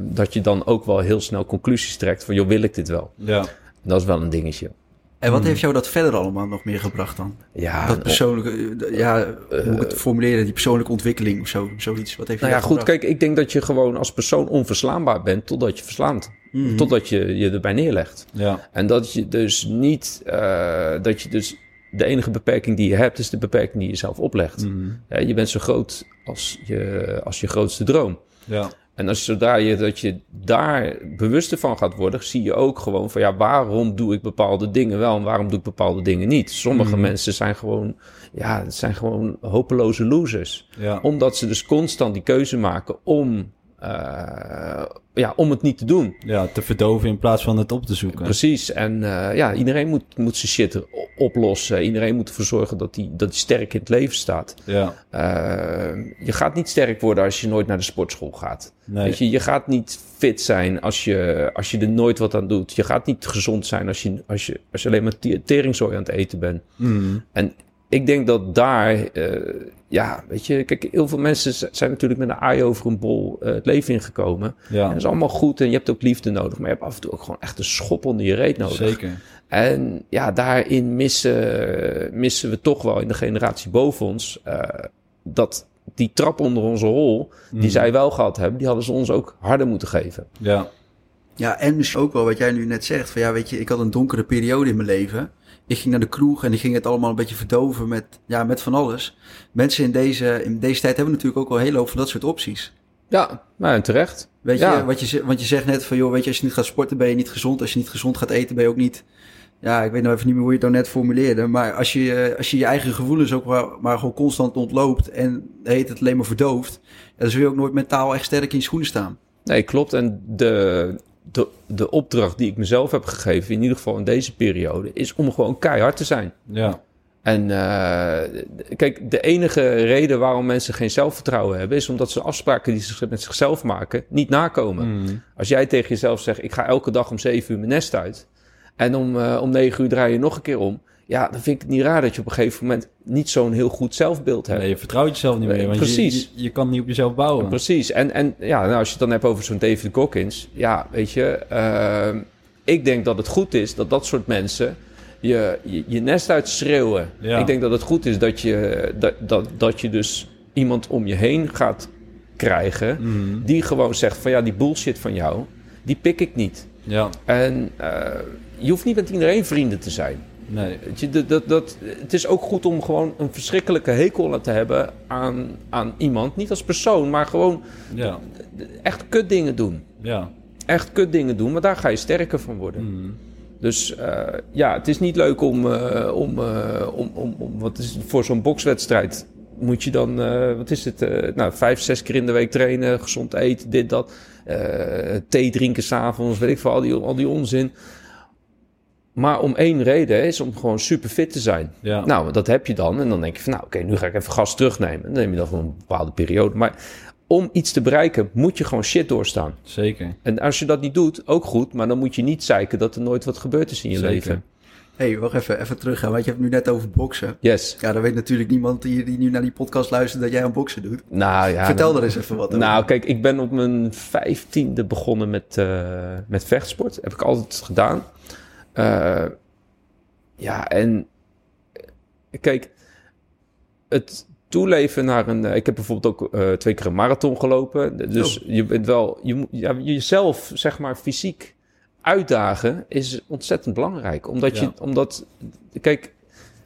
dat je dan ook wel heel snel conclusies trekt van, joh, wil ik dit wel? Ja. Dat is wel een dingetje. En wat heeft jou dat verder allemaal nog meer gebracht dan? Ja, dat persoonlijke, eh, ja, hoe moet ik het formuleren? Die persoonlijke ontwikkeling of zo, zoiets. Wat heeft Nou ja, goed, gebracht? kijk, ik denk dat je gewoon als persoon onverslaanbaar bent totdat je verslaat. Mhm. Totdat je je erbij neerlegt. Ja. En dat je dus niet, eh, dat je dus de enige beperking die je hebt, is de beperking die je zelf oplegt. Mm. Ja, je bent zo groot als je, als je grootste droom. Ja. En als zodra je dat je daar bewuster van gaat worden, zie je ook gewoon van ja, waarom doe ik bepaalde dingen wel en waarom doe ik bepaalde dingen niet? Sommige Mhm. mensen zijn gewoon, ja, het zijn gewoon hopeloze losers. Ja. Omdat ze dus constant die keuze maken om, ja, om het niet te doen. ja, te verdoven in plaats van het op te zoeken. Precies. En eh, ja, iedereen moet, moet zijn shit oplossen. Iedereen moet ervoor zorgen dat hij dat die sterk in het leven staat. Ja, Eh, je gaat niet sterk worden als je nooit naar de sportschool gaat. nee. Weet je, je gaat niet fit zijn als je, als je er nooit wat aan doet. Je gaat niet gezond zijn als je, als je, als je alleen maar te- teringzooi aan het eten bent. Mhm. Ik denk dat daar, eh, ja, weet je, kijk, heel veel mensen zijn natuurlijk met een aai over een bol eh, het leven ingekomen. En Ja, dat is allemaal goed en je hebt ook liefde nodig, maar je hebt af en toe ook gewoon echt een schop onder je reet nodig. zeker. En ja, daarin missen, missen we toch wel in de generatie boven ons eh, dat die trap onder onze hol, die Mhm. zij wel gehad hebben, die hadden ze ons ook harder moeten geven. Ja, Ja, en misschien ook wel wat jij nu net zegt. Van ja, weet je, ik had een donkere periode in mijn leven. Ik ging naar de kroeg en ik ging het allemaal een beetje verdoven met, ja, met van alles. Mensen in deze, in deze tijd hebben natuurlijk ook wel een hele hoop van dat soort opties. Ja, maar en terecht. Weet Ja. je, wat je, want je zegt net van, joh, weet je, als je niet gaat sporten ben je niet gezond. Als je niet gezond gaat eten ben je ook niet, ja, ik weet nou even niet meer hoe je het nou net formuleerde. Maar als je, als je je eigen gevoelens ook maar, maar gewoon constant ontloopt en heet het alleen maar verdooft. Dan zul je ook nooit mentaal echt sterk in je schoenen staan. Nee, klopt. En de, de, de opdracht die ik mezelf heb gegeven, in ieder geval in deze periode, is om gewoon keihard te zijn. ja, En eh, kijk, de enige reden waarom mensen geen zelfvertrouwen hebben, is omdat ze afspraken die ze met zichzelf maken, niet nakomen. Mhm. Als jij tegen jezelf zegt, ik ga elke dag om 7 uur mijn nest uit. En om, eh, om 9 uur draai je nog een keer om. Ja, dan vind ik het niet raar dat je op een gegeven moment niet zo'n heel goed zelfbeeld hebt. Nee, je vertrouwt jezelf niet Nee, meer. Want je- precies. Je, je, kan niet op jezelf bouwen. Precies. En, en ja, nou, als je het dan hebt over zo'n David Goggins. Ja, weet je, ehm, ik denk dat het goed is dat dat soort mensen je, je, je nest uitschreeuwen. Ja. Ik denk dat het goed is dat je, dat, dat, dat je dus iemand om je heen gaat krijgen... Mhm. die gewoon zegt van ja, die bullshit van jou, die pik ik niet. Ja, En eh, je hoeft niet met iedereen vrienden te zijn. Nee. Dat, dat, dat, het is ook goed om gewoon een verschrikkelijke hekel te hebben aan, aan iemand. Niet als persoon, maar gewoon Ja, echt kut dingen doen. ja. Echt kut dingen doen, maar daar ga je sterker van worden. Mhm. Dus eh, ja, het is niet leuk om, eh, om, eh, om, om, om wat is het, voor zo'n bokswedstrijd moet je dan, wat is het, nou, vijf, zes keer in de week trainen, gezond eten, dit, dat, thee drinken s'avonds, weet ik veel, al die, al die onzin. Maar om één reden is om gewoon super fit te zijn. Ja. Nou, dat heb je dan. En dan denk je van, nou oké, nu ga ik even gas terugnemen. Dan neem je dat voor een bepaalde periode. Maar om iets te bereiken, moet je gewoon shit doorstaan. Zeker. En als je dat niet doet, ook goed. Maar dan moet je niet zeiken dat er nooit wat gebeurd is in je Zeker. leven. Hé, hey, wacht even, even teruggaan, want je hebt het nu net over boksen. Yes. Ja, dan weet natuurlijk niemand die, die nu naar die podcast luistert dat jij aan boksen doet. Nou ja. Vertel dan- er eens even wat over. Nou, kijk, ik ben op mijn vijftiende begonnen met, eh, met vechtsport. Heb ik altijd gedaan. Eh, ja, en eh, kijk, het toeleven naar een... eh, ik heb bijvoorbeeld ook twee keer een marathon gelopen. Dus je bent wel... Je, moet- ja, jezelf, zeg maar, fysiek uitdagen is ontzettend belangrijk. Omdat je... Omdat, kijk,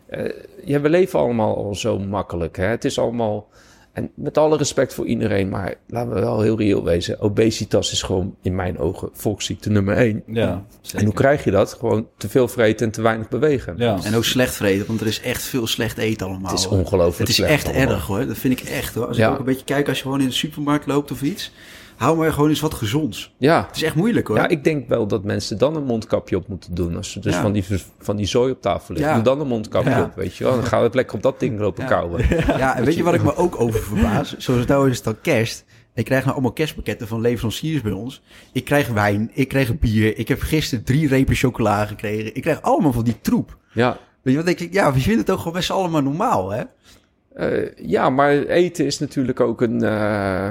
eh, ja, we leven allemaal al zo makkelijk. Hè? Het is allemaal... En met alle respect voor iedereen, maar laten we wel heel reëel wezen. Obesitas is gewoon in mijn ogen volksziekte nummer één. Ja, En hoe krijg je dat? Gewoon te veel vreten en te weinig bewegen. Ja. En ook slecht vreten, want er is echt veel slecht eten allemaal. Het is ongelooflijk Het is slecht echt allemaal. erg hoor, dat vind ik echt hoor. Als Ja. ik ook een beetje kijk, als je gewoon in de supermarkt loopt of iets, hou maar gewoon eens wat gezonds. Ja. Het is echt moeilijk hoor. ja, ik denk wel dat mensen dan een mondkapje op moeten doen. Als er dus Ja. van, die, van die zooi op tafel ligt. Ja. Doe dan een mondkapje Ja. op, weet je wel. Dan gaan we het lekker op dat ding lopen kauwen. Ja, en weet je wat ik me ook over verbaas? Zoals nou is het dan kerst. Ik krijg nou allemaal kerstpakketten van leveranciers bij ons. Ik krijg wijn, ik krijg bier. Ik heb gisteren drie repen chocola gekregen. Ik krijg allemaal van die troep. Ja. Weet je wat denk ik? Ja, we vinden het ook gewoon best allemaal normaal, hè? Eh, ja, maar eten is natuurlijk ook een... eh,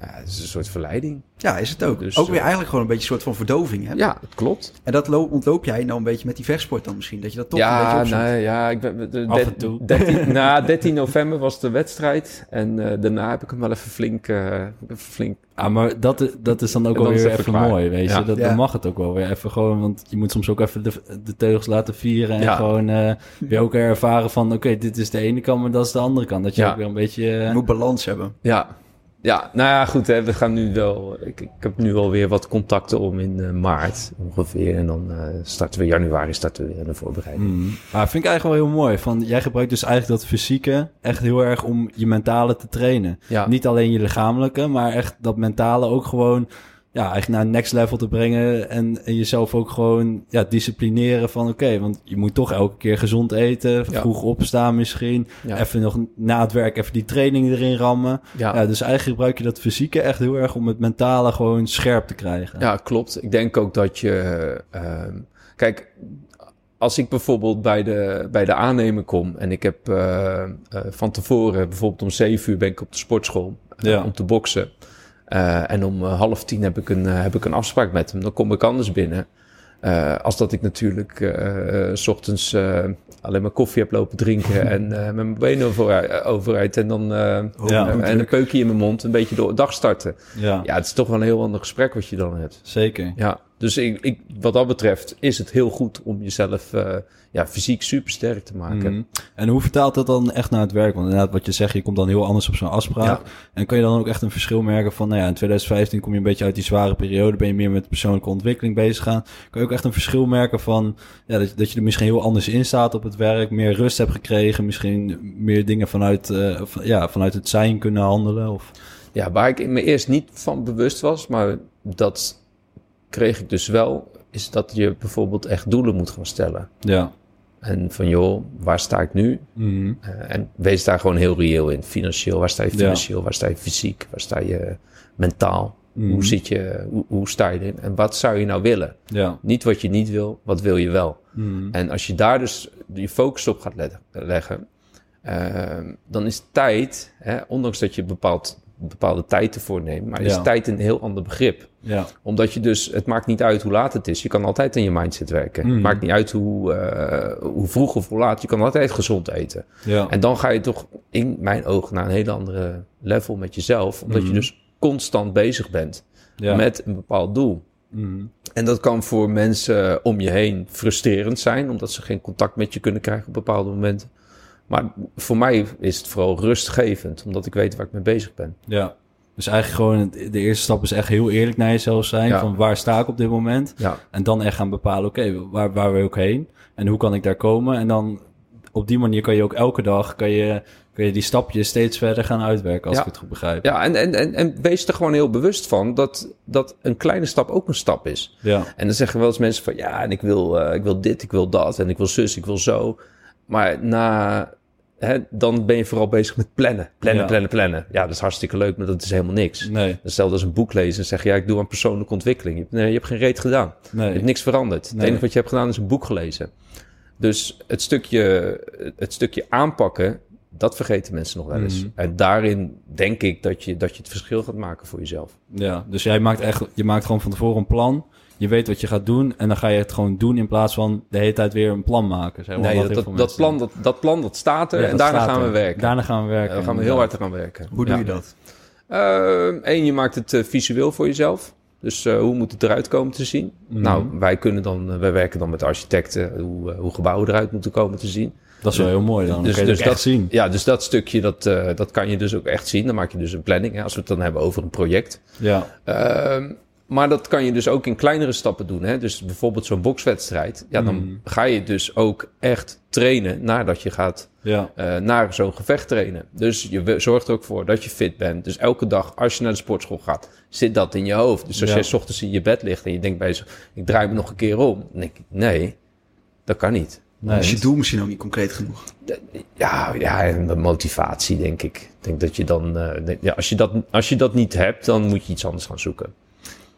ja, het is een soort verleiding. Ja, is het ook. Dus, ook weer eh, eigenlijk gewoon een beetje een soort van verdoving, hè? Ja, dat klopt. En dat lo- ontloop jij nou een beetje met die vechtsport dan misschien? Dat je dat toch een beetje ja, opzoekt? nee, ja, ik ben, de, Af en toe. 13, nou, 13 november was de wedstrijd. En eh, daarna heb ik hem wel even flink... eh, even flink Ah, maar dat, dat is dan ook wel weer even mooi, weet je. Ja. Dat, Ja. Dan mag het ook wel weer even gewoon, want je moet soms ook even de, de teugels laten vieren en Ja. gewoon eh, weer ook ervaren van, oké, dit is de ene kant, maar dat is de andere kant. Dat je Ja. ook weer een beetje... Je moet balans hebben. Ja, Ja, nou ja, goed. Hè, we gaan nu wel. Ik, ik heb nu alweer wat contacten om in eh, maart ongeveer. En dan eh, starten we januari starten we weer aan de voorbereiding. Maar vind ik eigenlijk wel heel mooi. Van, jij gebruikt dus eigenlijk dat fysieke echt heel erg om je mentale te trainen. Ja. Niet alleen je lichamelijke, maar echt dat mentale ook gewoon... Ja, eigenlijk naar het next level te brengen. En, en jezelf ook gewoon ja, disciplineren van... Oké, want je moet toch elke keer gezond eten. Ja. Vroeg opstaan misschien. Ja. Even nog na het werk even die training erin rammen. Ja. Dus eigenlijk gebruik je dat fysieke echt heel erg... om het mentale gewoon scherp te krijgen. Ja, klopt. Ik denk ook dat je. ehm, kijk, als ik bijvoorbeeld bij de, bij de aannemer kom en ik heb eh, eh, van tevoren, bijvoorbeeld om zeven uur ben ik op de sportschool eh, Ja. om te boksen. Eh, en om eh, half tien heb ik, een, eh, heb ik een afspraak met hem. Dan kom ik anders binnen. Als dat ik natuurlijk eh, s ochtends alleen maar koffie heb lopen drinken en met mijn benen overuit, overuit en dan Ja. en, en een peukje in mijn mond, een beetje door de dag starten. Ja, Ja, het is toch wel een heel ander gesprek wat je dan hebt. zeker. Ja, dus ik, ik, wat dat betreft is het heel goed om jezelf eh, ja, fysiek super sterk te maken. Mhm. En hoe vertaalt dat dan echt naar het werk? Want inderdaad, wat je zegt, je komt dan heel anders op zo'n afspraak. Ja. En kan je dan ook echt een verschil merken van, nou ja, in 2015 kom je een beetje uit die zware periode, ben je meer met persoonlijke ontwikkeling bezig gaan. Kan je ook echt een verschil merken van, ja, dat, dat je er misschien heel anders in staat op het werk, meer rust hebt gekregen, misschien meer dingen vanuit, eh, van- ja, vanuit het zijn kunnen handelen? Of... Ja, waar ik me eerst niet van bewust was, maar dat kreeg ik dus wel, is dat je bijvoorbeeld echt doelen moet gaan stellen. Ja. En van joh, waar sta ik nu? Mhm. Eh, en wees daar gewoon heel reëel in. Financieel, waar sta je Ja. financieel? Waar sta je fysiek? Waar sta je mentaal? Mhm. Hoe, zit je, hoe, hoe sta je erin? En wat zou je nou willen? Ja. Niet wat je niet wil, wat wil je wel? Mhm. En als je daar dus je focus op gaat leggen, ehm, dan is tijd, hè, ondanks dat je bepaald, bepaalde tijd ervoor neemt, maar is Ja. tijd een heel ander begrip. Ja. Omdat je dus, het maakt niet uit hoe laat het is, je kan altijd in je mindset werken. Mm. Het maakt niet uit hoe, eh, hoe vroeg of hoe laat, je kan altijd gezond eten. Ja. En dan ga je toch in mijn ogen naar een hele andere level met jezelf, omdat Mhm. je dus constant bezig bent met een bepaald doel. Mhm. En dat kan voor mensen om je heen frustrerend zijn, omdat ze geen contact met je kunnen krijgen op bepaalde momenten. Maar voor mij is het vooral rustgevend, omdat ik weet waar ik mee bezig ben. Ja. Dus eigenlijk gewoon, de eerste stap is echt heel eerlijk naar jezelf zijn. Ja. Van waar sta ik op dit moment? Ja, En dan echt gaan bepalen, oké, waar, waar wil ik heen? En hoe kan ik daar komen? En dan op die manier kan je ook elke dag kan je, kan je die stapjes steeds verder gaan uitwerken, als Ja. ik het goed begrijp. ja en, en, en, en wees er gewoon heel bewust van dat, dat een kleine stap ook een stap is. Ja. En dan zeggen wel eens mensen van ja, en ik wil, eh, ik wil dit, ik wil dat, en ik wil zus, ik wil zo. Maar na, hè, dan ben je vooral bezig met plannen. Plannen, Ja. plannen, plannen. Ja, dat is hartstikke leuk, maar dat is helemaal niks. Nee, Stel als een boek lezen en zeg je, ja, ik doe aan persoonlijke ontwikkeling. Je hebt, nee, je hebt geen reet gedaan. Je nee. hebt niks veranderd. Het enige wat je hebt gedaan is een boek gelezen. Dus het stukje, het stukje aanpakken, dat vergeten mensen nog wel eens. Mhm. En daarin denk ik dat je, dat je het verschil gaat maken voor jezelf. Ja, dus jij maakt echt, je maakt gewoon van tevoren een plan. Je weet wat je gaat doen en dan ga je het gewoon doen in plaats van de hele tijd weer een plan maken. Zeg maar, Nee, dat, dat, plan, dat, dat plan dat staat er Ja, en dat daarna gaan we er. werken. Daarna gaan we werken. Dan gaan we heel hard eraan werken. Hoe doe Ja. je dat? Eén, je maakt het eh, visueel voor jezelf. Dus eh, hoe moet het eruit komen te zien? Mhm. Nou, wij kunnen dan, eh, wij werken dan met architecten hoe, eh, hoe gebouwen eruit moeten komen te zien. Dat is wel heel mooi dan. Dus- dus dat- zien. Ja, dus dat stukje, dat, eh, dat kan je dus ook echt zien. Dan maak je dus een planning, hè, als we het dan hebben over een project. Ja, Ehm, maar dat kan je dus ook in kleinere stappen doen. Hè? Dus bijvoorbeeld zo'n bokswedstrijd. Ja, dan Mm. ga je dus ook echt trainen nadat je gaat ja, eh, naar zo'n gevecht trainen. Dus je zorgt er ook voor dat je fit bent. Dus elke dag als je naar de sportschool gaat, zit dat in je hoofd. Dus als Ja. jij 's ochtends in je bed ligt en je denkt bij jezelf, ik draai me nog een keer om. Dan denk ik, nee, dat kan niet. nee. Is je doel misschien ook niet concreet genoeg? Ja, ja, en de motivatie, denk ik. Ik denk dat je dan, eh, ja, als, je dat, als je dat niet hebt, dan moet je iets anders gaan zoeken.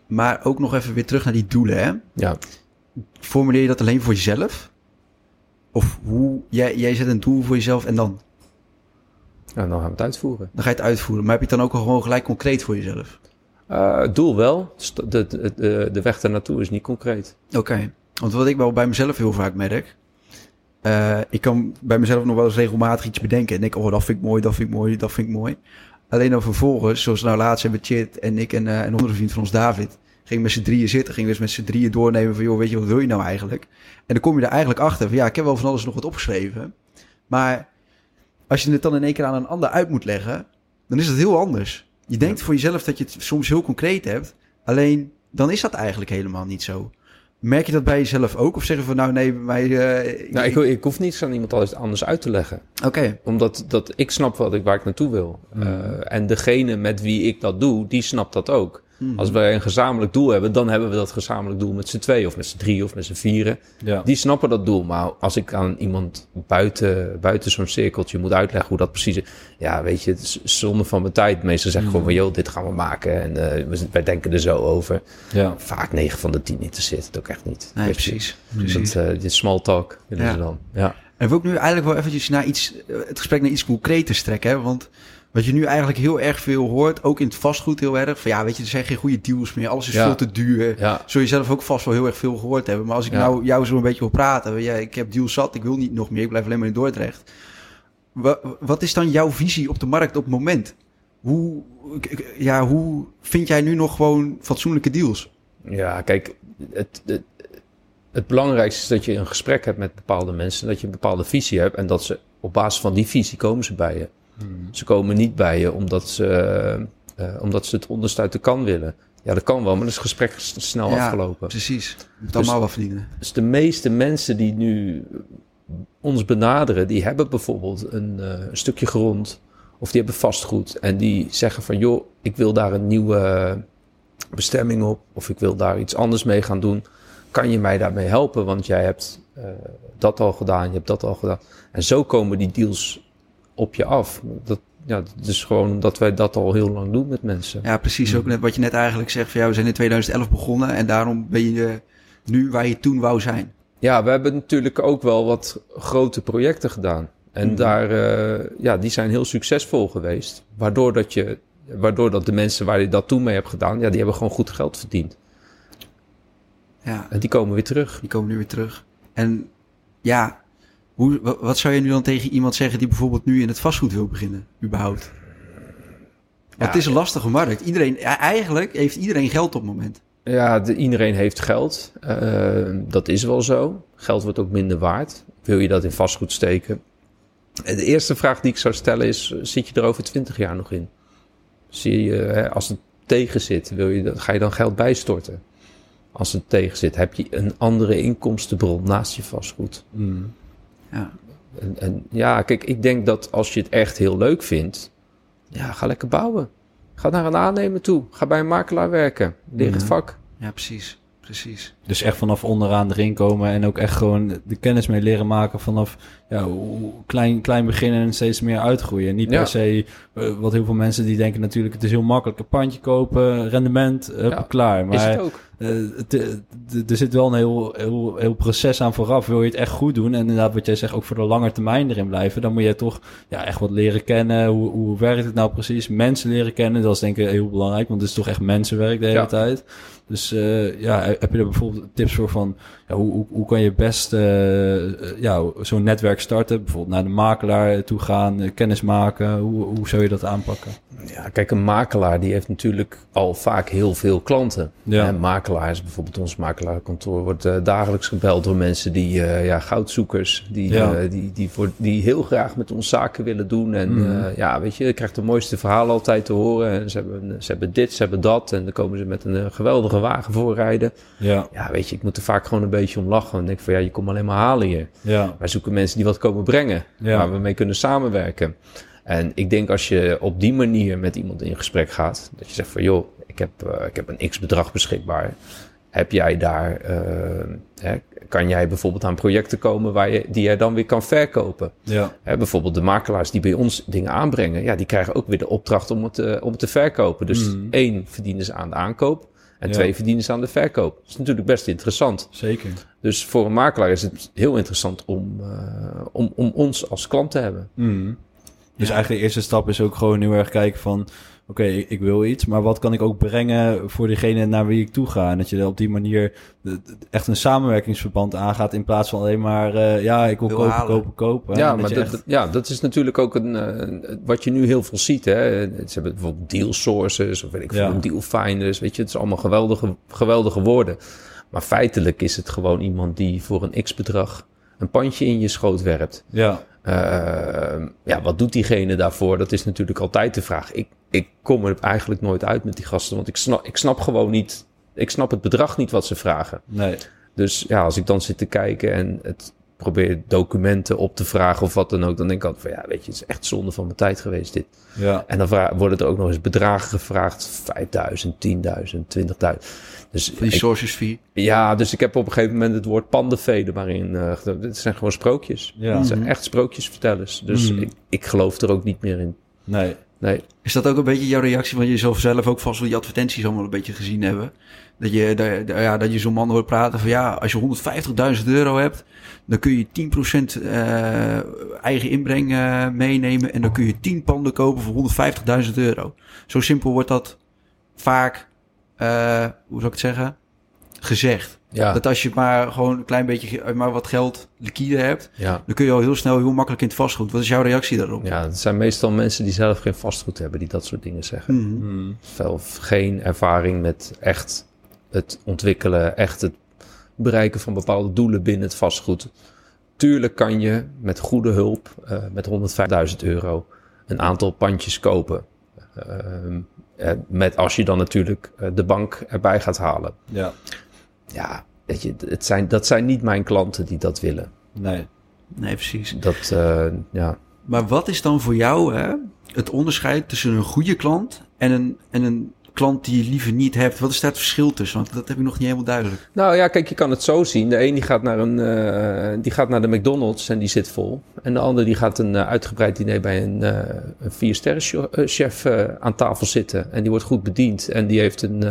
Maar ook nog even weer terug naar die doelen, hè? Ja, Formuleer je dat alleen voor jezelf? Of hoe, jij, jij zet een doel voor jezelf en dan, nou, dan gaan we het uitvoeren. dan ga je het uitvoeren. Maar heb je het dan ook al gewoon gelijk concreet voor jezelf? Eh, het doel wel, St- de, de, de, de weg ernaartoe is niet concreet. Oké. Want wat ik wel bij mezelf heel vaak merk. eh, ik kan bij mezelf nog wel eens regelmatig iets bedenken. En denk, oh, dat vind ik mooi, dat vind ik mooi, dat vind ik mooi. Alleen dan vervolgens, zoals nou laatst hebben Chit en ik en eh, een andere vriend van ons, David, gingen met z'n drieën zitten. Gingen we eens met z'n drieën doornemen van, joh, weet je, wat wil je nou eigenlijk? En dan kom je er eigenlijk achter van, ja, ik heb wel van alles nog wat opgeschreven. Maar als je het dan in één keer aan een ander uit moet leggen, dan is het heel anders. Je denkt voor jezelf dat je het soms heel concreet hebt. Alleen dan is dat eigenlijk helemaal niet zo. Merk je dat bij jezelf ook? Of zeggen we nou nee, mij... eh, Nou, ik, ik hoef niets aan iemand anders- anders uit te leggen. Oké, Omdat dat, ik snap wat ik, waar ik naartoe wil. Eh, en degene met wie ik dat doe, die snapt dat ook. Hmm. Als wij een gezamenlijk doel hebben, dan hebben we dat gezamenlijk doel met z'n twee of met z'n drie of met z'n vieren. Ja. Die snappen dat doel. Maar als ik aan iemand buiten, buiten zo'n cirkeltje moet uitleggen hoe dat precies is. Ja, weet je, het is zonde van mijn tijd. Meestal zeggen gewoon van, joh, dit gaan we maken. En eh, we- wij denken er zo over. ja. Vaak 9 van de 10 interesseert het ook echt niet. nee, precies. Dus precies. dat, eh, dit small talk willen Ja. ze dan. Ja. En wil ik nu eigenlijk wel eventjes naar iets, eh, het gesprek naar iets concreters trekken. Hè? Want wat je nu eigenlijk heel erg veel hoort, ook in het vastgoed heel erg. Van ja, weet je, er zijn geen goede deals meer. Alles is Ja. veel te duur. ja. Zul je zelf ook vast wel heel erg veel gehoord hebben. Maar als ik Ja. nou jou zo een beetje wil praten. Ja, ik heb deals zat, ik wil niet nog meer. Ik blijf alleen maar in Dordrecht. Wa- Wat is dan jouw visie op de markt op het moment? Hoe, ja, hoe vind jij nu nog gewoon fatsoenlijke deals? Ja, kijk, het, het, het belangrijkste is dat je een gesprek hebt met bepaalde mensen. Dat je een bepaalde visie hebt. En dat ze op basis van die visie komen ze bij je. Ze komen niet bij je omdat ze, eh, omdat ze het onderste uit de kan willen. Ja, dat kan wel, maar dan is het gesprek snel Ja, afgelopen. Precies. Moet Dus- allemaal wat verdienen. Dus de meeste mensen die nu ons benaderen, die hebben bijvoorbeeld een, eh, een stukje grond of die hebben vastgoed en die zeggen van joh, ik wil daar een nieuwe bestemming op of ik wil daar iets anders mee gaan doen. Kan je mij daarmee helpen? Want jij hebt eh, dat al gedaan, je hebt dat al gedaan. En zo komen die deals op je af. Dat, ja, dat is gewoon omdat wij dat al heel lang doen met mensen. Ja, precies. Ook net wat je net eigenlijk zegt. Van, ja, we zijn in 2011 begonnen. En daarom ben je nu waar je toen wou zijn. Ja, we hebben natuurlijk ook wel wat grote projecten gedaan. En Mhm. daar, eh, ja, die zijn heel succesvol geweest. Waardoor dat je, waardoor dat de mensen waar je dat toen mee hebt gedaan, ja, die hebben gewoon goed geld verdiend. Ja, En die komen weer terug. die komen nu weer terug. En ja, hoe, wa- wat zou je nu dan tegen iemand zeggen die bijvoorbeeld nu in het vastgoed wil beginnen? Überhaupt. Ja, het is een lastige markt. Iedereen, eigenlijk heeft iedereen geld op het moment. Ja, de, iedereen heeft geld. Eh, dat is wel zo. Geld wordt ook minder waard. Wil je dat in vastgoed steken? En De eerste vraag die ik zou stellen is: zit je er over twintig jaar nog in? Zie je, hè, als het tegen zit, wil je, dat- ga je dan geld bijstorten? Als het tegen zit, heb je een andere inkomstenbron naast je vastgoed? Mm. Ja, En, en ja, kijk, ik denk dat als je het echt heel leuk vindt, ja, ga lekker bouwen. Ga naar een aannemer toe. Ga bij een makelaar werken. Leer het vak. ja precies. Precies. Dus echt vanaf onderaan erin komen en ook echt gewoon de kennis mee leren maken vanaf ja, klein, klein beginnen en steeds meer uitgroeien. Niet Ja. per se eh, wat heel veel mensen die denken natuurlijk het is heel makkelijk. Een pandje kopen, rendement, hup, Ja. klaar. Is Maar het ook? Eh, eh, er zit wel een heel, heel, heel proces aan vooraf. Wil je het echt goed doen en inderdaad wat jij zegt ook voor de lange termijn erin blijven. Dan moet je toch ja, echt wat leren kennen. Hoe, hoe werkt het nou precies? Mensen leren kennen, dat is denk ik heel belangrijk. Want het is toch echt mensenwerk de hele Ja. tijd. Dus eh, ja, heb je er bijvoorbeeld tips voor van ja, hoe, hoe, hoe kan je best eh, ja, zo'n netwerk starten? Bijvoorbeeld naar de makelaar toe gaan, kennis maken. Hoe, hoe zou je dat aanpakken? Ja, kijk, een makelaar die heeft natuurlijk al vaak heel veel klanten. Ja. En makelaars, bijvoorbeeld ons makelaarkantoor, wordt eh, dagelijks gebeld door mensen die, eh, ja, goudzoekers, die, Ja. eh, die, die, voor, die heel graag met ons zaken willen doen. En Mhm. ja, weet je, je krijgt de mooiste verhalen altijd te horen. En ze hebben, ze hebben dit, ze hebben dat. En dan komen ze met een geweldige wagen voorrijden. Ja, Ja, weet je, ik moet er vaak gewoon een beetje om lachen. En denk van, ja, je komt alleen maar halen hier. ja, Wij zoeken mensen die wat komen brengen, Ja. waar we mee kunnen samenwerken. En ik denk als je op die manier met iemand in gesprek gaat, dat je zegt van joh, ik heb, eh, ik heb een x bedrag beschikbaar. Heb jij daar, eh, hè, kan jij bijvoorbeeld aan projecten komen waar je, die jij dan weer kan verkopen? ja, Hè, bijvoorbeeld de makelaars die bij ons dingen aanbrengen, ja, die krijgen ook weer de opdracht om het, eh, om het te verkopen. Dus Mhm. één, verdienen ze aan de aankoop. En Ja. twee, verdienen ze aan de verkoop. Dat is natuurlijk best interessant. zeker. Dus voor een makelaar is het heel interessant om, om, om ons als klant te hebben. Mm. Dus Ja. eigenlijk de eerste stap is ook gewoon heel erg kijken van... Oké, ik, ik wil iets, maar wat kan ik ook brengen voor degene naar wie ik toe ga? En dat je op die manier echt een samenwerkingsverband aangaat... in plaats van alleen maar, eh, ja, ik wil Wil kopen, kopen, kopen. ja, maar dat, echt- dat- ja, dat is natuurlijk ook een, eh, wat je nu heel veel ziet. Hè. Ze hebben bijvoorbeeld deal sources of weet ik veel, Ja. deal finders. Weet je, het is allemaal geweldige, geweldige woorden. Maar feitelijk is het gewoon iemand die voor een x-bedrag een pandje in je schoot werpt. Ja. Uh, ja, wat doet diegene daarvoor? Dat is natuurlijk altijd de vraag. Ik, ik kom er eigenlijk nooit uit met die gasten, want ik snap, ik snap gewoon niet, ik snap het bedrag niet wat ze vragen. Nee. Dus ja, als ik dan zit te kijken en het probeer documenten op te vragen of wat dan ook, dan denk ik altijd van ja, weet je, het is echt zonde van mijn tijd geweest dit. Ja. En dan worden er ook nog eens bedragen gevraagd, 5000, 10.000, 20.000. Dus Die ik- sources fee. ja, dus ik heb op een gegeven moment het woord pandenvee er maar in. eh, gedaan. Dit zijn gewoon sprookjes. Ja. Het zijn echt sprookjesvertellers. Dus Mhm. ik, ik geloof er ook niet meer in. Nee. Nee. Is dat ook een beetje jouw reactie van jezelf zelf ook vast wel die advertenties allemaal een beetje gezien hebben? Dat je, dat, ja, dat je zo'n man hoort praten van ja, als je 150.000 euro hebt, dan kun je 10% eh, eigen inbreng eh, meenemen en dan kun je 10 panden kopen voor 150.000 euro. Zo simpel wordt dat vaak, eh, hoe zou ik het zeggen, gezegd. Ja, Dat als je maar gewoon een klein beetje, ge- maar wat geld liquide hebt, ja. dan kun je al heel snel, heel makkelijk in het vastgoed. Wat is jouw reactie daarop? ja, het zijn meestal mensen die zelf geen vastgoed hebben die dat soort dingen zeggen. Mm. Geen ervaring met echt het ontwikkelen, echt het bereiken van bepaalde doelen binnen het vastgoed. Tuurlijk kan je met goede hulp, eh, met 105.000 euro, een aantal pandjes kopen. Ehm, eh, met als je dan natuurlijk eh, de bank erbij gaat halen. Ja. Ja, weet je, het zijn, dat zijn niet mijn klanten die dat willen. Nee. Nee, precies. Dat, eh, ja. Maar wat is dan voor jou hè, het onderscheid tussen een goede klant en een, en een klant die je liever niet hebt? Wat is daar het verschil tussen? Want dat heb ik nog niet helemaal duidelijk. Nou ja, kijk, je kan het zo zien. De een die gaat naar, een, eh, die gaat naar de McDonald's en die zit vol. En de ander die gaat een eh, uitgebreid diner bij een, eh een vier-sterren chef aan tafel zitten. En die wordt goed bediend en die heeft een,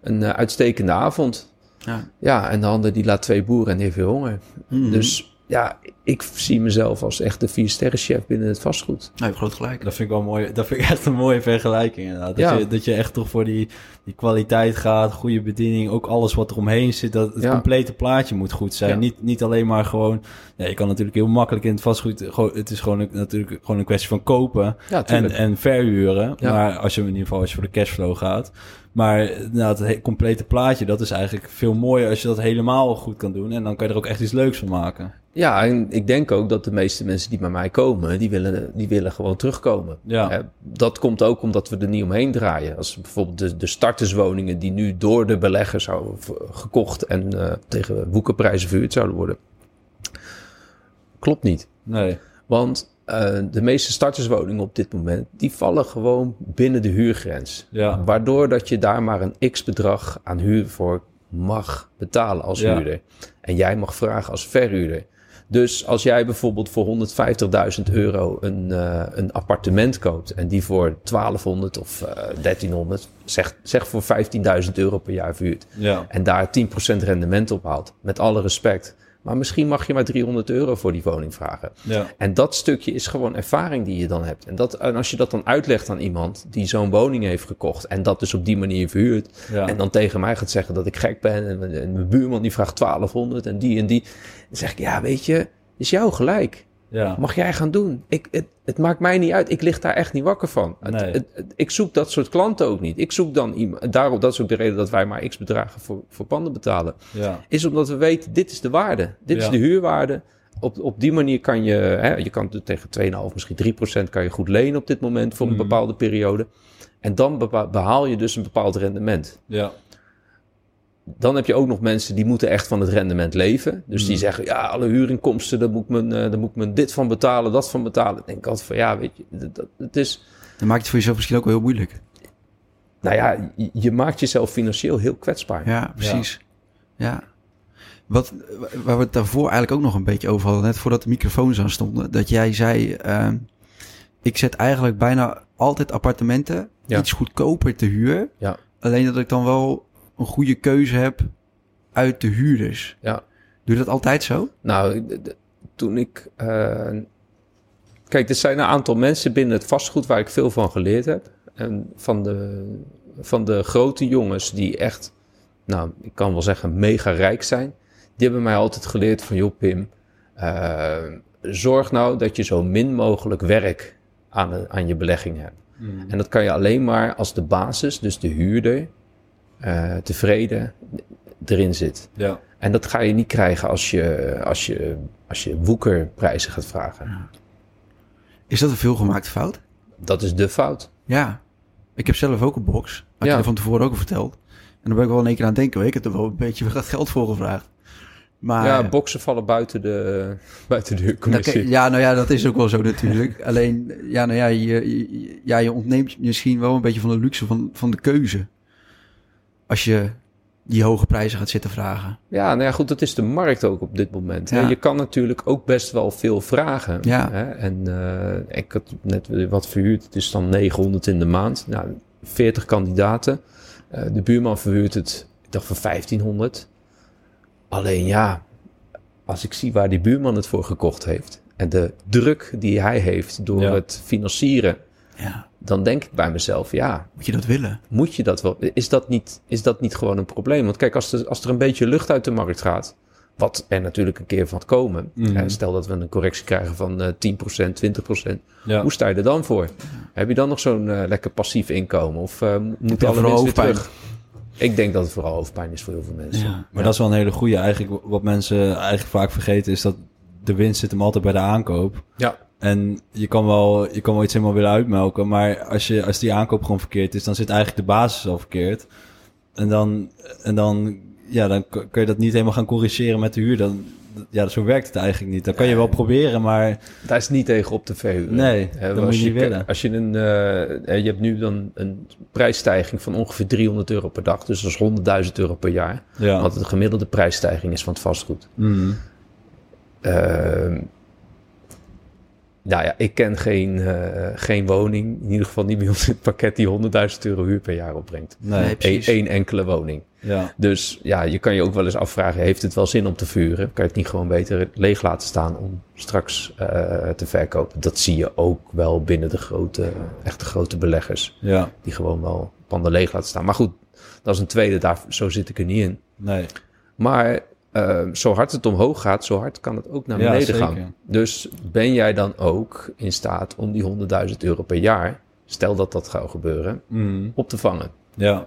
een uitstekende avond. Ja. Ja, en de ander die laat twee boeren en heeft weer honger. Mhm. Dus ja, ik zie mezelf als echt de vier-sterren chef binnen het vastgoed. Nou, je hebt groot gelijk. Dat vind ik wel mooi. Dat vind ik echt een mooie vergelijking inderdaad. Dat, Ja. je, dat je echt toch voor die, die kwaliteit gaat, goede bediening, ook alles wat er omheen zit. Dat het Ja. complete plaatje moet goed zijn. Ja. Niet, niet alleen maar gewoon. Ja, je kan natuurlijk heel makkelijk in het vastgoed. Gewoon, het is gewoon een, natuurlijk gewoon een kwestie van kopen Ja, en, en verhuren. Ja. Maar als je in ieder geval als je voor de cashflow gaat. Maar nou, het he- complete plaatje, dat is eigenlijk veel mooier als je dat helemaal goed kan doen. En dan kan je er ook echt iets leuks van maken. Ja, en ik denk ook dat de meeste mensen die bij mij komen, die willen, die willen gewoon terugkomen. Ja. Dat komt ook omdat we er niet omheen draaien. Als bijvoorbeeld de, de starterswoningen die nu door de beleggers zouden gekocht en eh, tegen woekerprijzen verhuurd zouden worden. Klopt niet. Nee. Want eh, de meeste starterswoningen op dit moment, die vallen gewoon binnen de huurgrens. Ja. Waardoor dat je daar maar een x-bedrag aan huur voor mag betalen als Ja. huurder. En jij mag vragen als verhuurder. Dus als jij bijvoorbeeld voor 150.000 euro een, eh, een appartement koopt... en die voor 1200 of eh 1300, zeg, zeg voor 15.000 euro per jaar verhuurt... Ja. en daar 10% rendement op haalt, met alle respect... maar misschien mag je maar 300 euro voor die woning vragen. Ja. En dat stukje is gewoon ervaring die je dan hebt. En, dat, en als je dat dan uitlegt aan iemand die zo'n woning heeft gekocht en dat dus op die manier verhuurt. Ja. En dan tegen mij gaat zeggen dat ik gek ben en, en mijn buurman die vraagt 1200 en die en die. Dan zeg ik, ja weet je, is jou gelijk. Ja. Mag jij gaan doen? Ik, het, het maakt mij niet uit. Ik lig daar echt niet wakker van. Het- Nee. het- het- ik zoek dat soort klanten ook niet. Ik zoek dan iemand. Daarom, dat is ook de reden dat wij maar x bedragen voor, voor panden betalen Ja. is omdat we weten, dit is de waarde. Dit is de huurwaarde. Op, op die manier kan je, hè, je kan tegen 2,5, misschien 3% kan je goed lenen op dit moment voor een Mhm. bepaalde periode. En dan behaal je dus een bepaald rendement. Ja. Dan heb je ook nog mensen die moeten echt van het rendement leven. Dus die Mhm. zeggen, ja, alle huurinkomsten, daar moet, ik me, eh, daar moet ik me dit van betalen, dat van betalen. Ik denk altijd van, ja, weet je, dat, het is... Dan maakt je het voor jezelf misschien ook wel heel moeilijk. Nou ja, je, je maakt jezelf financieel heel kwetsbaar. Ja, precies. Ja. Wat, waar we het daarvoor eigenlijk ook nog een beetje over hadden, net voordat de microfoons aan stonden, dat jij zei, ehm, ik zet eigenlijk bijna altijd appartementen Ja. iets goedkoper te huur. Ja. Alleen dat ik dan wel een goede keuze heb uit de huurders. Ja. Doe je dat altijd zo? Nou, toen ik. eh, kijk, er zijn een aantal mensen binnen het vastgoed waar ik veel van geleerd heb. En van de, van de grote jongens die echt, nou, ik kan wel zeggen, mega rijk zijn. Die hebben mij altijd geleerd van, joh, Pim, eh, zorg nou dat je zo min mogelijk werk aan, de- aan je belegging hebt. En dat kan je alleen maar als de basis, dus de huurder, eh, tevreden. erin zit. Ja. En dat ga je niet krijgen als je, als je, als je woekerprijzen gaat vragen. Is dat een veelgemaakte fout? Dat is de fout. Ja. Ik heb zelf ook een box. Had Ja. je van tevoren ook al verteld. En dan ben ik wel in één keer aan het denken. Ik heb er wel een beetje wat geld voor gevraagd. Maar, ja, boksen vallen buiten de, buiten de Nou, huurcommissie. ja, nou ja, dat is ook wel zo natuurlijk. Alleen, ja, nou ja, je, je- ja, je ontneemt misschien wel een beetje van de luxe van, van de keuze. Als je die hoge prijzen gaat zitten vragen. Ja, nou ja, goed, dat is de markt ook op dit moment. Ja. Je kan natuurlijk ook best wel veel vragen. Ja. Hè? En eh, ik had net wat verhuurd. Het is dan 900 in de maand. Nou, 40 kandidaten. Eh, de buurman verhuurt het, ik dacht, voor 1500. Alleen ja, als ik zie waar die buurman het voor gekocht heeft... en de druk die hij heeft door Ja. het financieren... Ja, dan denk ik bij mezelf, ja, moet je dat willen? moet je dat wel? Is dat niet, is dat niet gewoon een probleem? Want kijk, als er, als er een beetje lucht uit de markt gaat, wat er natuurlijk een keer van komen. Mhm. hè, stel dat we een correctie krijgen van eh 10%, 20%. Ja. Hoe sta je er dan voor? Heb je dan nog zo'n eh, lekker passief inkomen? Of eh moet alle mensen weer terug? Ik denk dat het vooral hoofdpijn is voor heel veel mensen. Ja. Maar dat is wel een hele goede. Eigenlijk wat mensen eigenlijk vaak vergeten is dat de winst zit hem altijd bij de aankoop. Ja. En je kan wel, je kan wel iets helemaal willen uitmelken, maar als, je, als die aankoop gewoon verkeerd is, dan zit eigenlijk de basis al verkeerd. En dan, en dan, ja, dan kun je dat niet helemaal gaan corrigeren met de huur. Dan, ja, zo werkt het eigenlijk niet. Dan kan je wel proberen, maar Daar is niet tegen op te verhuren. Nee, dat moet je niet willen. Als je een, eh, eh, je hebt nu dan een prijsstijging van ongeveer 300 euro per dag. Dus dat is 100.000 euro per jaar. ja. Wat de gemiddelde prijsstijging is van het vastgoed. Mm. Ehm, nou ja, ik ken geen, eh, geen woning, in ieder geval niet bij ons in het pakket, die 100.000 euro huur per jaar opbrengt. Nee, Nee, Eén enkele woning. ja. Dus ja, je kan je ook wel eens afvragen, heeft het wel zin om te vuren? Kan je het niet gewoon beter leeg laten staan om straks eh, te verkopen? Dat zie je ook wel binnen de grote, echte grote beleggers, Ja, die gewoon wel panden leeg laten staan. Maar goed, dat is een tweede, daar, zo zit ik er niet in. nee. Maar eh, zo hard het omhoog gaat, zo hard kan het ook naar beneden gaan. Dus ben jij dan ook in staat om die 100.000 euro per jaar, stel dat dat zou gebeuren, Mm. op te vangen? Ja,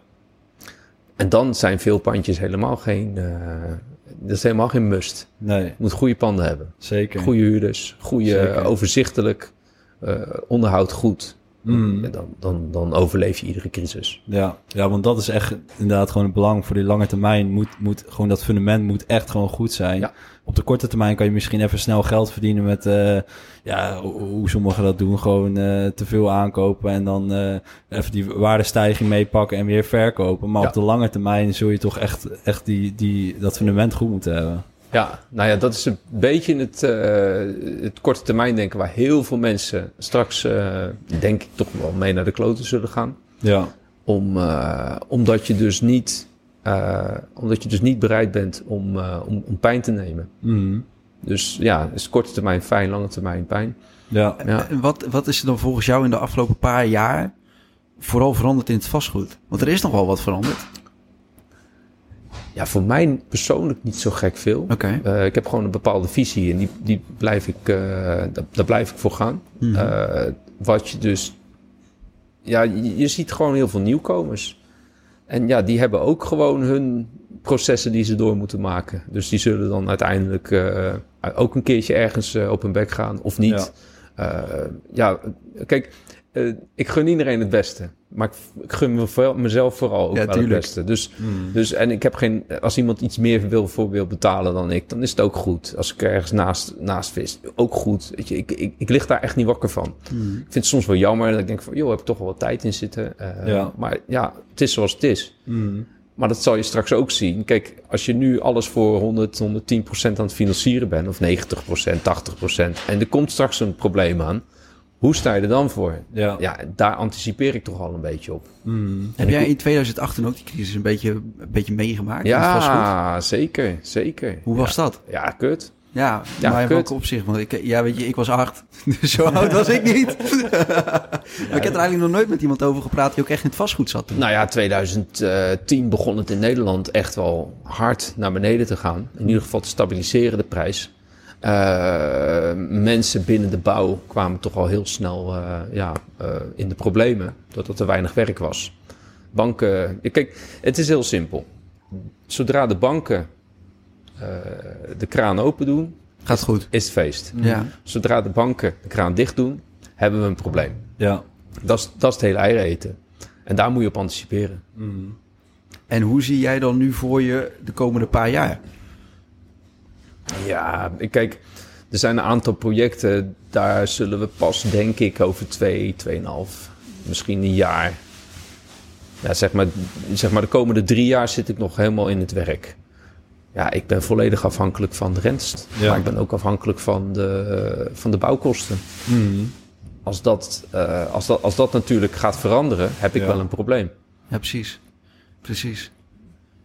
En dan zijn veel pandjes helemaal geen, eh, dat is helemaal geen must. nee, Je moet goede panden hebben, zeker. goede huurders, goede, Zeker. overzichtelijk, eh, onderhoud goed. Mm. Dan, dan, dan overleef je iedere crisis. Ja, ja, want dat is echt inderdaad gewoon het belang voor die lange termijn. Moet, moet gewoon dat fundament moet echt gewoon goed zijn. Ja. Op de korte termijn kan je misschien even snel geld verdienen met, eh, ja, hoe- sommigen dat doen. Gewoon eh, te veel aankopen en dan eh, even die waardestijging meepakken en weer verkopen. Maar Ja. op de lange termijn zul je toch echt, echt die, die, dat fundament goed moeten hebben. Ja, nou ja, dat is een beetje het, eh, het korte termijn denken waar heel veel mensen straks, eh, denk ik, toch wel mee naar de kloten zullen gaan. Ja, Om, eh, omdat, je dus niet, eh, omdat je dus niet bereid bent om, eh, om, om pijn te nemen. Mhm. Dus ja, is korte termijn fijn, lange termijn pijn. ja. Ja. En wat, wat is er dan volgens jou in de afgelopen paar jaar vooral veranderd in het vastgoed? Want er is nogal wat veranderd. Ja, voor mij persoonlijk niet zo gek veel. Eh, ik heb gewoon een bepaalde visie en die, die blijf ik, eh, daar, daar blijf ik voor gaan. Mhm. Eh, wat je dus. Ja, je, je ziet gewoon heel veel nieuwkomers. En ja, die hebben ook gewoon hun processen die ze door moeten maken. Dus die zullen dan uiteindelijk ook een keertje ergens op hun bek gaan of niet. Ja, ja kijk, ik gun iedereen het beste. Maar ik, gun me mezelf vooral ook Ja, wel het beste. Dus Mhm. dus, en ik heb geen, als iemand iets meer wil, voor wil betalen dan ik, dan is het ook goed. Als ik ergens naast, naast vis, ook goed. Weet je, ik, ik, ik lig daar echt niet wakker van. Mhm. Ik vind het soms wel jammer dat ik denk van, joh, heb ik toch wel wat tijd in zitten. Eh, Ja. Maar ja, het is zoals het is. Mhm. Maar dat zal je straks ook zien. Kijk, als je nu alles voor 100, 110 procent aan het financieren bent, of 90 procent, 80 procent, en er komt straks een probleem aan, hoe sta je er dan voor? Ja. Ja, daar anticipeer ik toch al een beetje op. Mhm. Heb jij in 2018 ook die crisis een beetje, een beetje meegemaakt? Ja, zeker, zeker. Hoe was dat? Ja, kut. Ja, Ja, maar kut. welke opzicht? Want ik, ja, weet je, ik was acht. Dus zo oud was ik niet. maar ik heb er eigenlijk nog nooit met iemand over gepraat die ook echt in het vastgoed zat toen. Nou ja, 2010 begon het in Nederland echt wel hard naar beneden te gaan. In ieder geval te stabiliseren de prijs. Eh, mensen binnen de bouw kwamen toch al heel snel eh, ja, eh, in de problemen, doordat er weinig werk was. Banken, kijk, het is heel simpel. zodra de banken eh, de kraan open doen, Gaat goed. is het feest. Ja. Zodra de banken de kraan dicht doen, hebben we een probleem. Ja. Dat is, dat is het hele eieren eten. En daar moet je op anticiperen. En hoe zie jij dan nu voor je de komende paar jaar? Ja, ik kijk, er zijn een aantal projecten. Daar zullen we pas, denk ik, over twee, tweeënhalf, misschien een jaar. Ja, zeg maar, zeg maar, de komende drie jaar zit ik nog helemaal in het werk. Ja, ik ben volledig afhankelijk van de rentes. Ja. Maar ik ben ook afhankelijk van de, van de bouwkosten. Als, dat, eh, als, dat, als dat natuurlijk gaat veranderen, heb ik Ja. wel een probleem. Ja, precies. Precies.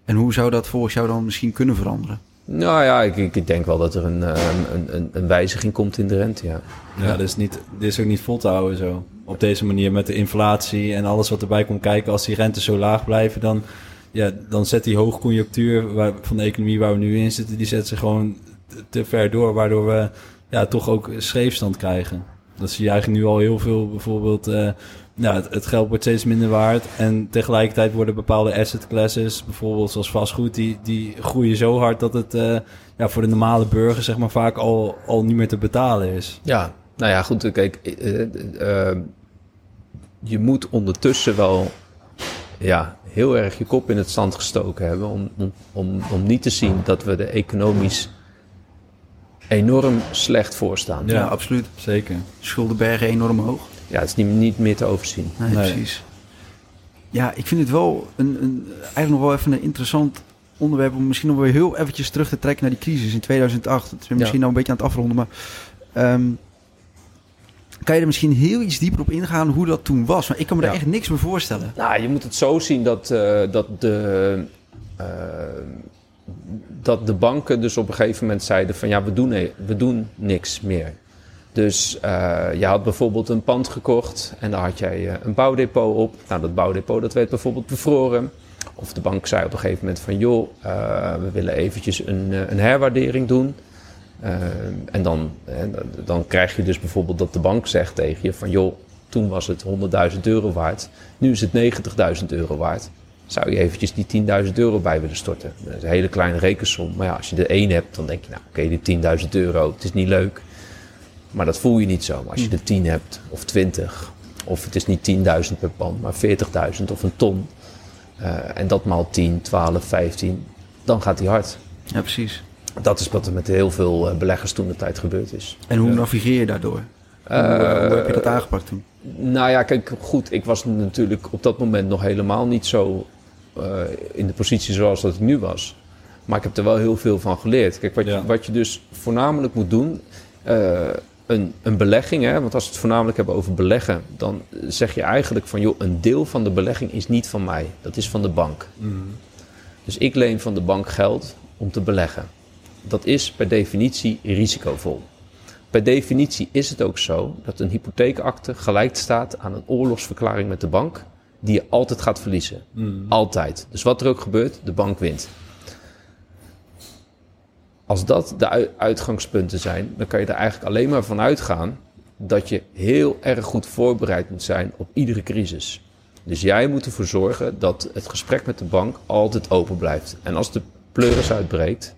En hoe zou dat volgens jou dan misschien kunnen veranderen? Nou ja, ik, ik denk wel dat er een, eh, een, een, een wijziging komt in de rente, ja. Ja, dit is, niet, dit is ook niet vol te houden zo. Op deze manier met de inflatie en alles wat erbij komt kijken. Als die rentes zo laag blijven, dan, ja, dan zet die hoogconjunctuur waar, van de economie waar we nu in zitten, die zet zich gewoon te- te ver door. Waardoor we ja, toch ook scheefstand krijgen. Dat zie je eigenlijk nu al heel veel. Bijvoorbeeld, eh, ja, het, het geld wordt steeds minder waard. En tegelijkertijd worden bepaalde asset classes, bijvoorbeeld zoals vastgoed, die, die groeien zo hard dat het eh, ja, voor de normale burger zeg maar, vaak al, al niet meer te betalen is. Ja, nou ja, goed. Kijk, eh, eh, je moet ondertussen wel ja, heel erg je kop in het zand gestoken hebben om, om, om, om niet te zien dat we er economisch enorm slecht voor staan. Ja, Ja. absoluut. Zeker. Schuldenbergen enorm hoog. Ja, het is niet, niet meer te overzien. Nee, Nee. precies. Ja, ik vind het wel een, een, eigenlijk nog wel even een interessant onderwerp om misschien nog weer heel eventjes terug te trekken naar die crisis in 2008. Het is misschien Ja. nou een beetje aan het afronden, maar ehm, kan je er misschien heel iets dieper op ingaan hoe dat toen was? Want ik kan me Ja. daar echt niks meer voorstellen. Nou, je moet het zo zien dat, eh, dat, de, eh, dat de banken dus op een gegeven moment zeiden van ja, we doen, ne- we doen niks meer. Dus eh, je had bijvoorbeeld een pand gekocht en daar had jij eh, een bouwdepot op. Nou, dat bouwdepot dat werd bijvoorbeeld bevroren. Of de bank zei op een gegeven moment van joh, eh, we willen eventjes een, een herwaardering doen. En dan, dan krijg je dus bijvoorbeeld dat de bank zegt tegen je van joh, toen was het 100.000 euro waard. Nu is het 90.000 euro waard. Zou je eventjes die 10.000 euro bij willen storten? Dat is een hele kleine rekensom. Maar ja, als je er één hebt, dan denk je, nou oké, die 10.000 euro, het is niet leuk. Maar dat voel je niet zo. Maar als je er 10 hebt, of 20, of het is niet 10.000 per pand, maar 40.000 of een ton. eh, en dat maal 10, 12, 15, dan gaat die hard. Ja, precies. Dat is wat er met heel veel eh, beleggers toen de tijd gebeurd is. En hoe Ja. navigeer je daardoor? hoe, Eh, hoe heb je dat aangepakt toen? Nou ja, kijk, goed. Ik was natuurlijk op dat moment nog helemaal niet zo eh, in de positie zoals dat ik nu was. Maar ik heb er wel heel veel van geleerd. Kijk, wat, je, wat je dus voornamelijk moet doen. eh, een, een belegging, hè, want als we het voornamelijk hebben over beleggen, dan zeg je eigenlijk van joh, een deel van de belegging is niet van mij, dat is van de bank. Dus ik leen van de bank geld om te beleggen. Dat is per definitie risicovol. Per definitie is het ook zo dat een hypotheekakte gelijk staat aan een oorlogsverklaring met de bank, die je altijd gaat verliezen. Altijd. Dus wat er ook gebeurt, de bank wint. Als dat de ui- uitgangspunten zijn, dan kan je er eigenlijk alleen maar van uitgaan dat je heel erg goed voorbereid moet zijn op iedere crisis. Dus jij moet ervoor zorgen dat het gesprek met de bank altijd open blijft. En als de pleuris uitbreekt,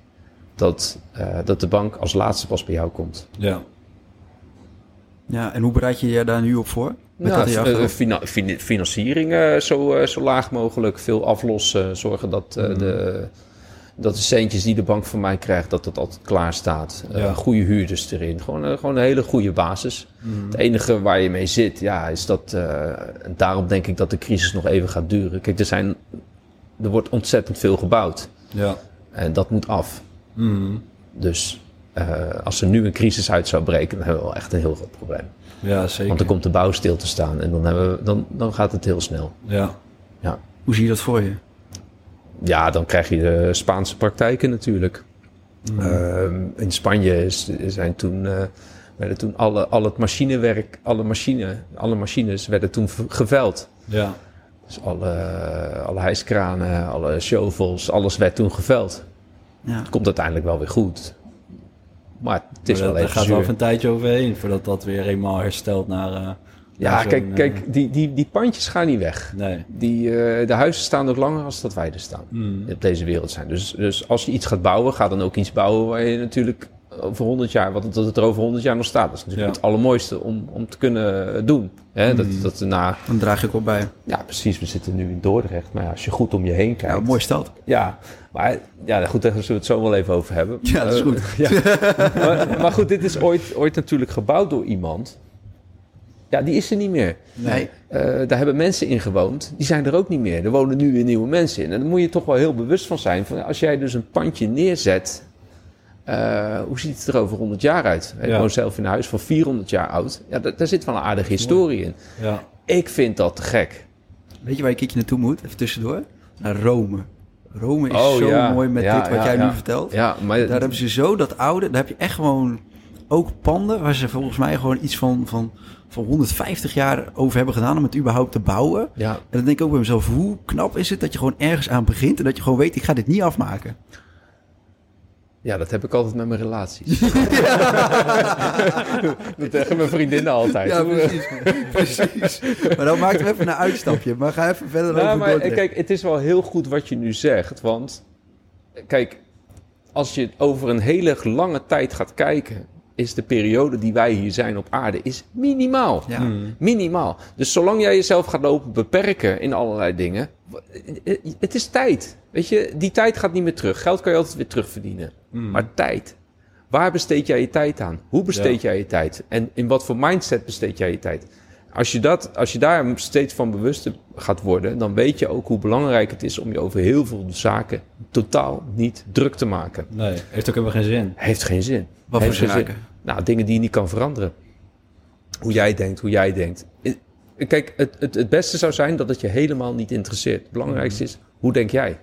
dat, eh, dat de bank als laatste pas bij jou komt. Ja. Ja, en hoe bereid je je daar nu op voor? Met Nou, dat eh, fina- financiering eh, zo, eh, zo laag mogelijk, veel aflossen, zorgen dat, eh, Mhm. de, dat de centjes die de bank van mij krijgt, dat dat altijd klaar staat. Eh. Goede huurders erin, gewoon, eh, gewoon een hele goede basis. Mhm. Het enige waar je mee zit, ja, is dat, eh, en daarom denk ik dat de crisis nog even gaat duren. Kijk, er, zijn, er wordt ontzettend veel gebouwd Ja. en dat moet af. Mhm. Dus als er nu een crisis uit zou breken, dan hebben we wel echt een heel groot probleem. Ja, zeker. Want dan komt de bouw stil te staan en dan, hebben we, dan, dan gaat het heel snel. Ja. Ja. Hoe zie je dat voor je? Ja, dan krijg je de Spaanse praktijken natuurlijk. Ehm, in Spanje is, zijn toen, eh, werden toen alle, al het machinewerk, alle, machine, alle machines werden toen geveld. Ja. Dus alle, alle hijskranen, alle shovels, alles werd toen geveld. Ja. Het komt uiteindelijk wel weer goed. Maar het is Maar wel even Er gaat wel een tijdje overheen voordat dat weer eenmaal herstelt naar, eh, Ja, zo'n, kijk, eh, kijk die, die, die pandjes gaan niet weg. Nee. Die, eh, de huizen staan ook langer als dat wij er staan. Mm. op deze wereld zijn. Dus, dus als je iets gaat bouwen, ga dan ook iets bouwen waar je natuurlijk over 100 jaar, wat dat het er over 100 jaar nog staat. Dat is natuurlijk Ja. het allermooiste om, om te kunnen doen. Hè? Dat, Mm. dat na, Dan draag ook wel bij. ja, precies. We zitten nu in Dordrecht. Maar ja, als je goed om je heen kijkt. Ja, mooi stad. Ja, maar ja, goed, daar zullen we het zo wel even over hebben. Ja, dat is Eh, goed. ja. maar, maar goed, dit is ooit, ooit natuurlijk gebouwd door iemand. Ja, die is er niet meer. Nee. Eh, daar hebben mensen in gewoond. Die zijn er ook niet meer. Er wonen nu weer nieuwe mensen in. En daar moet je toch wel heel bewust van zijn. Van als jij dus een pandje neerzet. eh, hoe ziet het er over 100 jaar uit? Ik Ja. woon zelf in een huis van 400 jaar oud. Ja, daar, daar zit wel een aardige historie in. Ja. Ik vind dat te gek. Weet je waar je een keertje naartoe moet? Even tussendoor. Naar Rome. Rome is Oh, zo ja. mooi met dit wat jij nu vertelt. Ja, maar Daar hebben ze zo dat oude... Daar heb je echt gewoon ook panden... waar ze volgens mij gewoon iets van, van, van 150 jaar over hebben gedaan... om het überhaupt te bouwen. ja, En dan denk ik ook bij mezelf... hoe knap is het dat je gewoon ergens aan begint... en dat je gewoon weet, ik ga dit niet afmaken. ja, dat heb ik altijd met mijn relaties. dat zeggen mijn vriendinnen altijd. Ja, precies. precies. Maar dan maak we even een uitstapje. Maar ga even verder Nou, over maar Dordrecht. kijk, het is wel heel goed wat je nu zegt. Want kijk, als je over een hele lange tijd gaat kijken, is de periode die wij hier zijn op aarde is minimaal. Ja. Mm. Minimaal. Dus zolang jij jezelf gaat lopen beperken in allerlei dingen, het is tijd. Weet je, die tijd gaat niet meer terug. Geld kan je altijd weer terugverdienen. Mm. Maar tijd. Waar besteed jij je tijd aan? Hoe besteed jij je tijd? En in wat voor mindset besteed jij je tijd? Als je, dat, als je daar steeds van bewust gaat worden, dan weet je ook hoe belangrijk het is om je over heel veel zaken totaal niet druk te maken. Nee, heeft ook helemaal geen zin. Heeft geen zin. Wat voor geen zin. Nou, dingen die je niet kan veranderen. Hoe jij denkt, hoe jij denkt. Kijk, het, het, het beste zou zijn dat het je helemaal niet interesseert. Het belangrijkste is, hoe denk jij?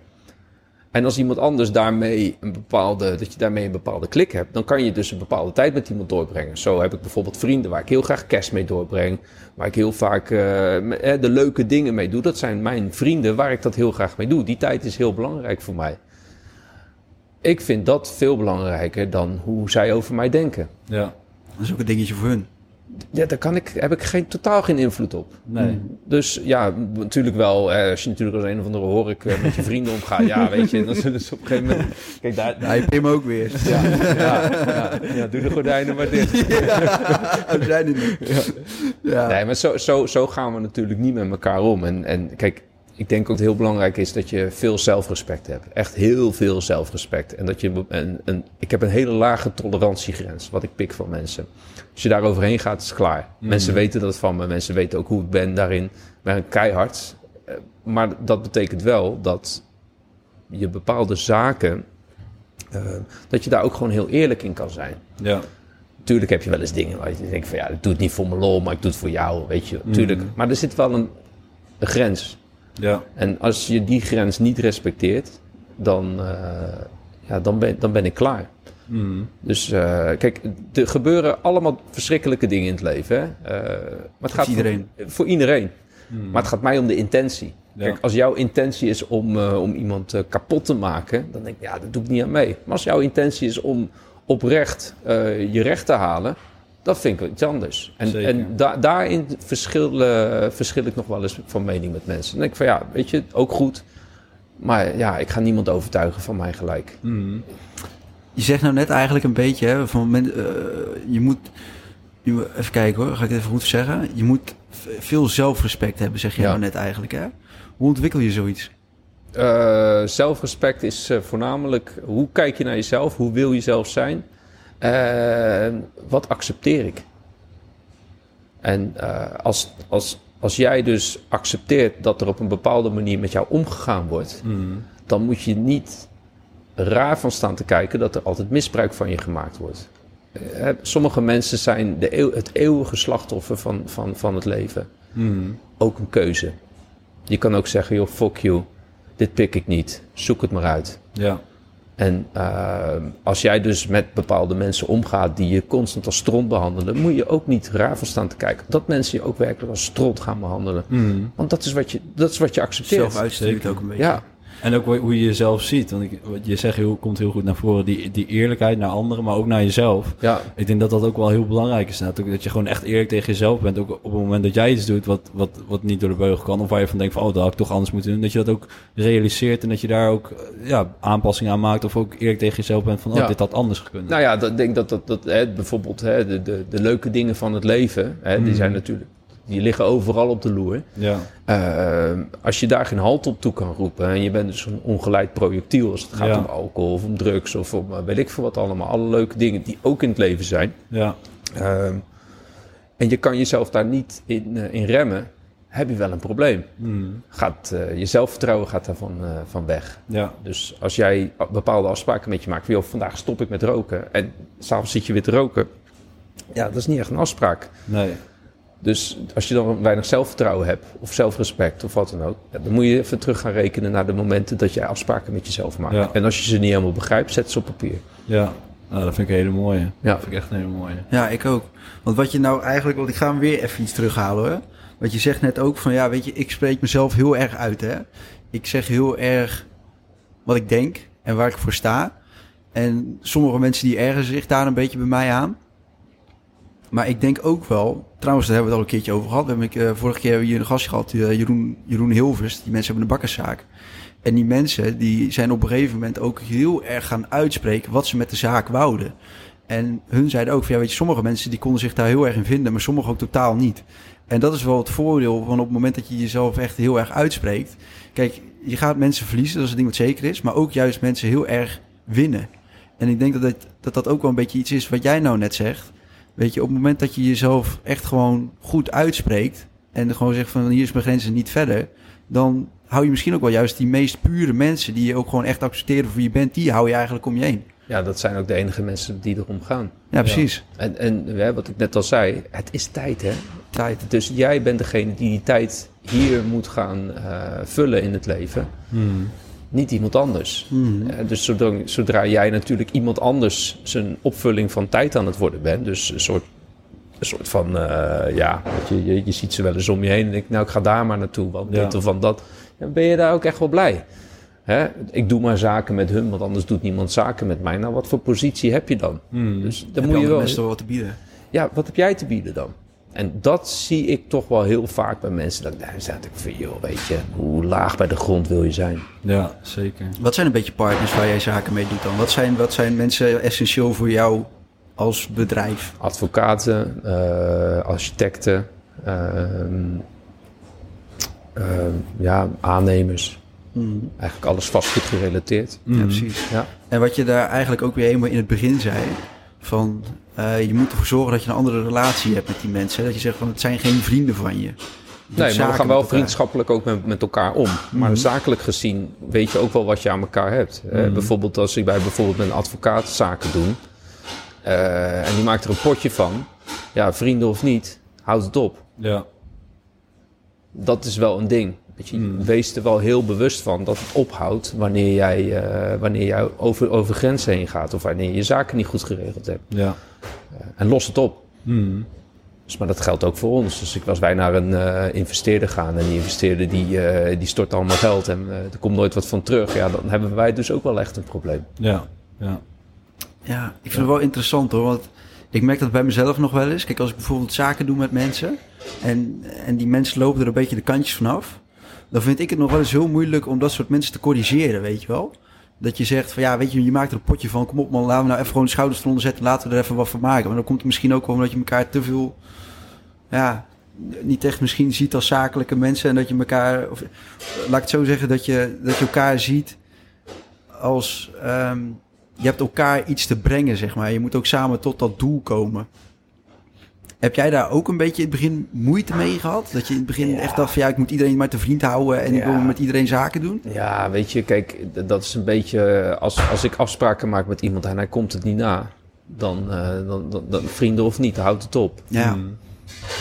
En als iemand anders daarmee een bepaalde, dat je daarmee een bepaalde klik hebt, dan kan je dus een bepaalde tijd met iemand doorbrengen. Zo heb ik bijvoorbeeld vrienden waar ik heel graag kerst mee doorbreng, waar ik heel vaak eh, eh, de leuke dingen mee doe. Dat zijn mijn vrienden waar ik dat heel graag mee doe. Die tijd is heel belangrijk voor mij. Ik vind dat veel belangrijker dan hoe zij over mij denken. Ja. Dat is ook een dingetje voor hun. Ja, daar kan ik, heb ik geen, totaal geen invloed op. Nee. Dus ja, natuurlijk wel. Eh, als je natuurlijk als een of andere horik eh, met je vrienden omgaat. Ja, weet je, dan zullen ze op een gegeven moment... Kijk, daar... Nee, Pim ook weer. Ja, ja, ja, ja, doe de gordijnen maar dicht. We zijn er niet. Ja. Nee, maar zo, zo, zo gaan we natuurlijk niet met elkaar om. En, en kijk, ik denk ook dat het heel belangrijk is dat je veel zelfrespect hebt. Echt heel veel zelfrespect. En dat je een, een, ik heb een hele lage tolerantiegrens, wat ik pik van mensen. Als je daar overheen gaat, is het klaar. Mensen weten dat van me. Mensen weten ook hoe ik ben daarin. Ik ben keihard. Eh, Maar dat betekent wel dat je bepaalde zaken... eh, dat je daar ook gewoon heel eerlijk in kan zijn. Ja. Tuurlijk heb je wel eens dingen waar je denkt van ja, ik doe het niet voor mijn lol, maar ik doe het voor jou, weet je. Tuurlijk. Maar er zit wel een, een grens. Ja. En als je die grens niet respecteert, dan, eh, ja, dan, ben, dan ben ik klaar. Mm. Dus eh, kijk, er gebeuren allemaal verschrikkelijke dingen in het leven. Hè? Eh, maar het gaat iedereen. Voor, voor iedereen. Maar het gaat mij om de intentie. Ja. Kijk, als jouw intentie is om, om iemand kapot te maken, dan denk ik, ja, dat doe ik niet aan mee. Maar als jouw intentie is om oprecht je recht te halen, dat vind ik wel iets anders. En, Zeker. en da- daarin verschil, verschil ik nog wel eens van mening met mensen. Dan denk ik van ja, weet je, ook goed. Maar ja, ik ga niemand overtuigen van mijn gelijk. Mm. Je zegt nou net eigenlijk een beetje, hè, van men, eh, je moet, je moet- even kijken hoor, ga ik het even goed zeggen. Je moet veel zelfrespect hebben, zeg je Ja. nou net eigenlijk. Hè? Hoe ontwikkel je zoiets? Eh, zelfrespect is eh, voornamelijk hoe kijk je naar jezelf, hoe wil je zelf zijn, wat accepteer ik. En eh, als, als, als jij dus accepteert dat er op een bepaalde manier met jou omgegaan wordt, Mm. dan moet je niet raar van staan te kijken dat er altijd misbruik van je gemaakt wordt. Eh, sommige mensen zijn de eeuw- het eeuwige slachtoffer van, van, van het leven Mm. ook een keuze. Je kan ook zeggen, joh, fuck you. Dit pik ik niet. Zoek het maar uit. Ja. En uh, als jij dus met bepaalde mensen omgaat die je constant als stront behandelen, moet je ook niet raar van staan te kijken. Dat mensen je ook werkelijk als stront gaan behandelen. Mm. Want dat is wat je, dat is wat je accepteert. Zelf uitstuurt ook een beetje. Ja. En ook hoe je jezelf ziet. Want ik, wat je zegt heel, komt heel goed naar voren. Die, die eerlijkheid naar anderen, maar ook naar jezelf. Ja, Ik denk dat dat ook wel heel belangrijk is. Ook dat je gewoon echt eerlijk tegen jezelf bent. Ook op het moment dat jij iets doet wat, wat, wat niet door de beugel kan. Of waar je van denkt van, oh, dat had ik toch anders moeten doen. Dat je dat ook realiseert en dat je daar ook eh, ja, aanpassingen aan maakt. Of ook eerlijk tegen jezelf bent van, oh, Ja. dit had anders gekund. nou ja, dat, ik denk dat, dat, dat hè, bijvoorbeeld hè, de, de, de leuke dingen van het leven, hè, die Mhm. zijn natuurlijk, die liggen overal op de loer. Ja, Eh, als je daar geen halt op toe kan roepen en je bent dus een ongeleid projectiel als het gaat Ja. om alcohol of om drugs of om eh, weet ik veel wat allemaal, alle leuke dingen die ook in het leven zijn. ja, Ehm, en je kan jezelf daar niet in, eh, in remmen, heb je wel een probleem. Mm. Gaat, eh, je zelfvertrouwen gaat daarvan eh, van weg. ja, Dus als jij bepaalde afspraken met je maakt, joh, vandaag stop ik met roken en s'avonds zit je weer te roken. Ja, dat is niet echt een afspraak. nee. Dus als je dan weinig zelfvertrouwen hebt, of zelfrespect, of wat dan ook, dan moet je even terug gaan rekenen naar de momenten dat jij afspraken met jezelf maakt. Ja. En als je ze niet helemaal begrijpt, zet ze op papier. Ja, nou, dat vind ik een hele mooie. Ja. Dat vind ik echt een hele mooie. Ja, ik ook. Want wat je nou eigenlijk, want ik ga hem weer even iets terughalen hoor. Wat je zegt net ook van, ja, weet je, ik spreek mezelf heel erg uit, hè. Ik zeg heel erg wat ik denk en waar ik voor sta. En sommige mensen die ergeren zich daar een beetje bij mij aan. Maar ik denk ook wel, trouwens, daar hebben we het al een keertje over gehad. We hebben, ik, eh, vorige keer hebben we hier een gast gehad, eh, Jeroen, Jeroen Hilvers. Die mensen hebben een bakkerszaak. En die mensen die zijn op een gegeven moment ook heel erg gaan uitspreken wat ze met de zaak wouden. En hun zeiden ook van, ja, weet je, sommige mensen die konden zich daar heel erg in vinden, maar sommige ook totaal niet. En dat is wel het voordeel van op het moment dat je jezelf echt heel erg uitspreekt. Kijk, je gaat mensen verliezen, dat is een ding wat zeker is, maar ook juist mensen heel erg winnen. En ik denk dat, dat, dat ook wel een beetje iets is wat jij nou net zegt. Weet je, op het moment dat je jezelf echt gewoon goed uitspreekt en gewoon zegt van hier is mijn grens en niet verder, dan hou je misschien ook wel juist die meest pure mensen die je ook gewoon echt accepteren voor wie je bent, die hou je eigenlijk om je heen. Ja, dat zijn ook de enige mensen die erom gaan. Ja, precies. En, en hè, wat ik net al zei, het is tijd hè. Tijd. Dus jij bent degene die die tijd hier moet gaan eh, vullen in het leven. Mm. Niet iemand anders. Mhm. Eh, dus zodra, zodra jij natuurlijk iemand anders zijn opvulling van tijd aan het worden bent, dus een soort, een soort van, eh, ja, je, je, je ziet ze wel eens om je heen en denk, nou, ik ga daar maar naartoe, want Ja. dit of van dat. Dan ben je daar ook echt wel blij. Hè? Ik doe maar zaken met hun, want anders doet niemand zaken met mij. Nou, wat voor positie heb je dan? Mm. Dus dan moet je wel. mensen wel wat te bieden. Ja, wat heb jij te bieden dan? En dat zie ik toch wel heel vaak bij mensen. Dat ik daar zat ik van, joh, weet je, hoe laag bij de grond wil je zijn? Ja, zeker. Wat zijn een beetje partners waar jij zaken mee doet dan? Wat zijn, wat zijn mensen essentieel voor jou als bedrijf? advocaten, eh, architecten, ehm, ehm, ja, aannemers. Eigenlijk alles vastgoed gerelateerd. Ja, Mm. precies. Ja. En wat je daar eigenlijk ook weer helemaal in het begin zei, van eh, je moet ervoor zorgen dat je een andere relatie hebt met die mensen. hè. Dat je zegt van het zijn geen vrienden van je. Nee, maar we gaan wel vriendschappelijk ook met, met elkaar om. Maar zakelijk gezien weet je ook wel wat je aan elkaar hebt. Eh, bijvoorbeeld als ik bij bijvoorbeeld met een advocaat zaken doe. eh, en die maakt er een potje van. Ja, vrienden of niet, houd het op. Ja, dat is wel een ding. Weet je, Mm. Wees er wel heel bewust van dat het ophoudt wanneer jij, eh, wanneer jij over, over grenzen heen gaat of wanneer je zaken niet goed geregeld hebt. ja. En los het op. Mm. Dus, maar dat geldt ook voor ons. Dus ik, als wij naar een eh, investeerder gaan en die investeerder die, eh, die stort allemaal geld en eh, er komt nooit wat van terug, ja, dan hebben wij dus ook wel echt een probleem. Ja, ja. Ja, ik vind het wel interessant hoor. Want ik merk dat bij mezelf nog wel eens. Kijk, als ik bijvoorbeeld zaken doe met mensen. En, en die mensen lopen er een beetje de kantjes vanaf. Dan vind ik het nog wel eens heel moeilijk om dat soort mensen te corrigeren, weet je wel. Dat je zegt van ja, weet je, je maakt er een potje van. Kom op man, laten we nou even gewoon de schouders eronder zetten. Laten we er even wat van maken. Maar dan komt het misschien ook wel omdat je elkaar te veel... Ja, niet echt misschien ziet als zakelijke mensen. En dat je elkaar... Of, laat ik het zo zeggen, dat je, dat je elkaar ziet als... ehm, je hebt elkaar iets te brengen, zeg maar. Je moet ook samen tot dat doel komen. Heb jij daar ook een beetje in het begin moeite mee gehad? Dat je in het begin echt dacht van ja, ik moet iedereen maar te vriend houden en ik wil met iedereen zaken doen? Ja, weet je, kijk, dat is een beetje als, als ik afspraken maak met iemand en hij komt het niet na. Dan, eh, dan, dan, dan vrienden of niet, houdt het op. Ja. Mm.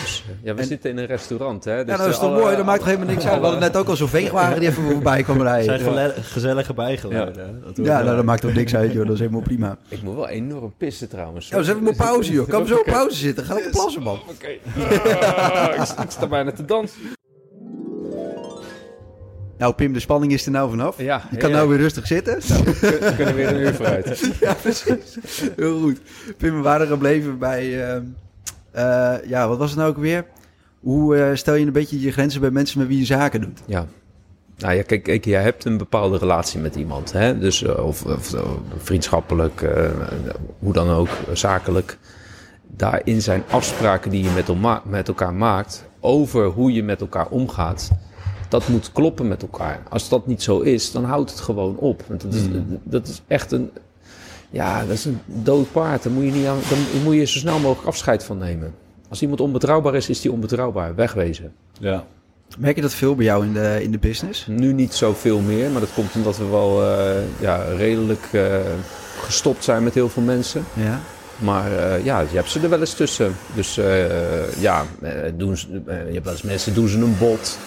Dus, eh, ja, we En- zitten in een restaurant, hè? Dus ja, dat is eh, toch alle- mooi? Dat maakt toch helemaal niks uit? We hadden net ook al zo'n veegwagen die even voorbij kwam Het rijden. zijn gele- gezellige bijgeluiden. hè? Dat Ja, nou, dat maakt ook niks uit, joh. Dat is helemaal prima. Ik moet wel enorm pissen trouwens. Ja, we zijn maar pauze, joh. Kan we zo op pauze zitten? Ga lekker plassen, man. Oké. Ah, ik, ik sta bijna te dansen. Nou, Pim, de spanning is er nou vanaf. Ja, Je kan ja. nou weer rustig zitten. We kunnen weer een uur vooruit. ja, precies. Heel goed. Pim, we waren gebleven bij... ehm, eh, ja, wat was het nou ook weer? Hoe eh, stel je een beetje je grenzen bij mensen met wie je zaken doet? Ja. Nou ja, kijk, kijk, jij hebt een bepaalde relatie met iemand. Hè? Dus, eh, of, of eh, vriendschappelijk, eh, hoe dan ook, eh, zakelijk. Daarin zijn afspraken die je met, elkaar maakt over hoe je met elkaar omgaat. Dat moet kloppen met elkaar. Als dat niet zo is, dan houdt het gewoon op. Want dat is, dat is echt een, ja, dat is een dood paard. Daar moet je, niet aan, daar moet je zo snel mogelijk afscheid van nemen. Als iemand onbetrouwbaar is, is die onbetrouwbaar. Wegwezen. Ja. Merk je dat veel bij jou in de, in de business? Nu niet zoveel meer, maar dat komt omdat we wel eh, ja, redelijk eh, gestopt zijn met heel veel mensen. Ja. Maar eh, ja, je hebt ze er wel eens tussen. Dus eh, ja, doen ze, je hebt wel eens mensen doen ze een bot.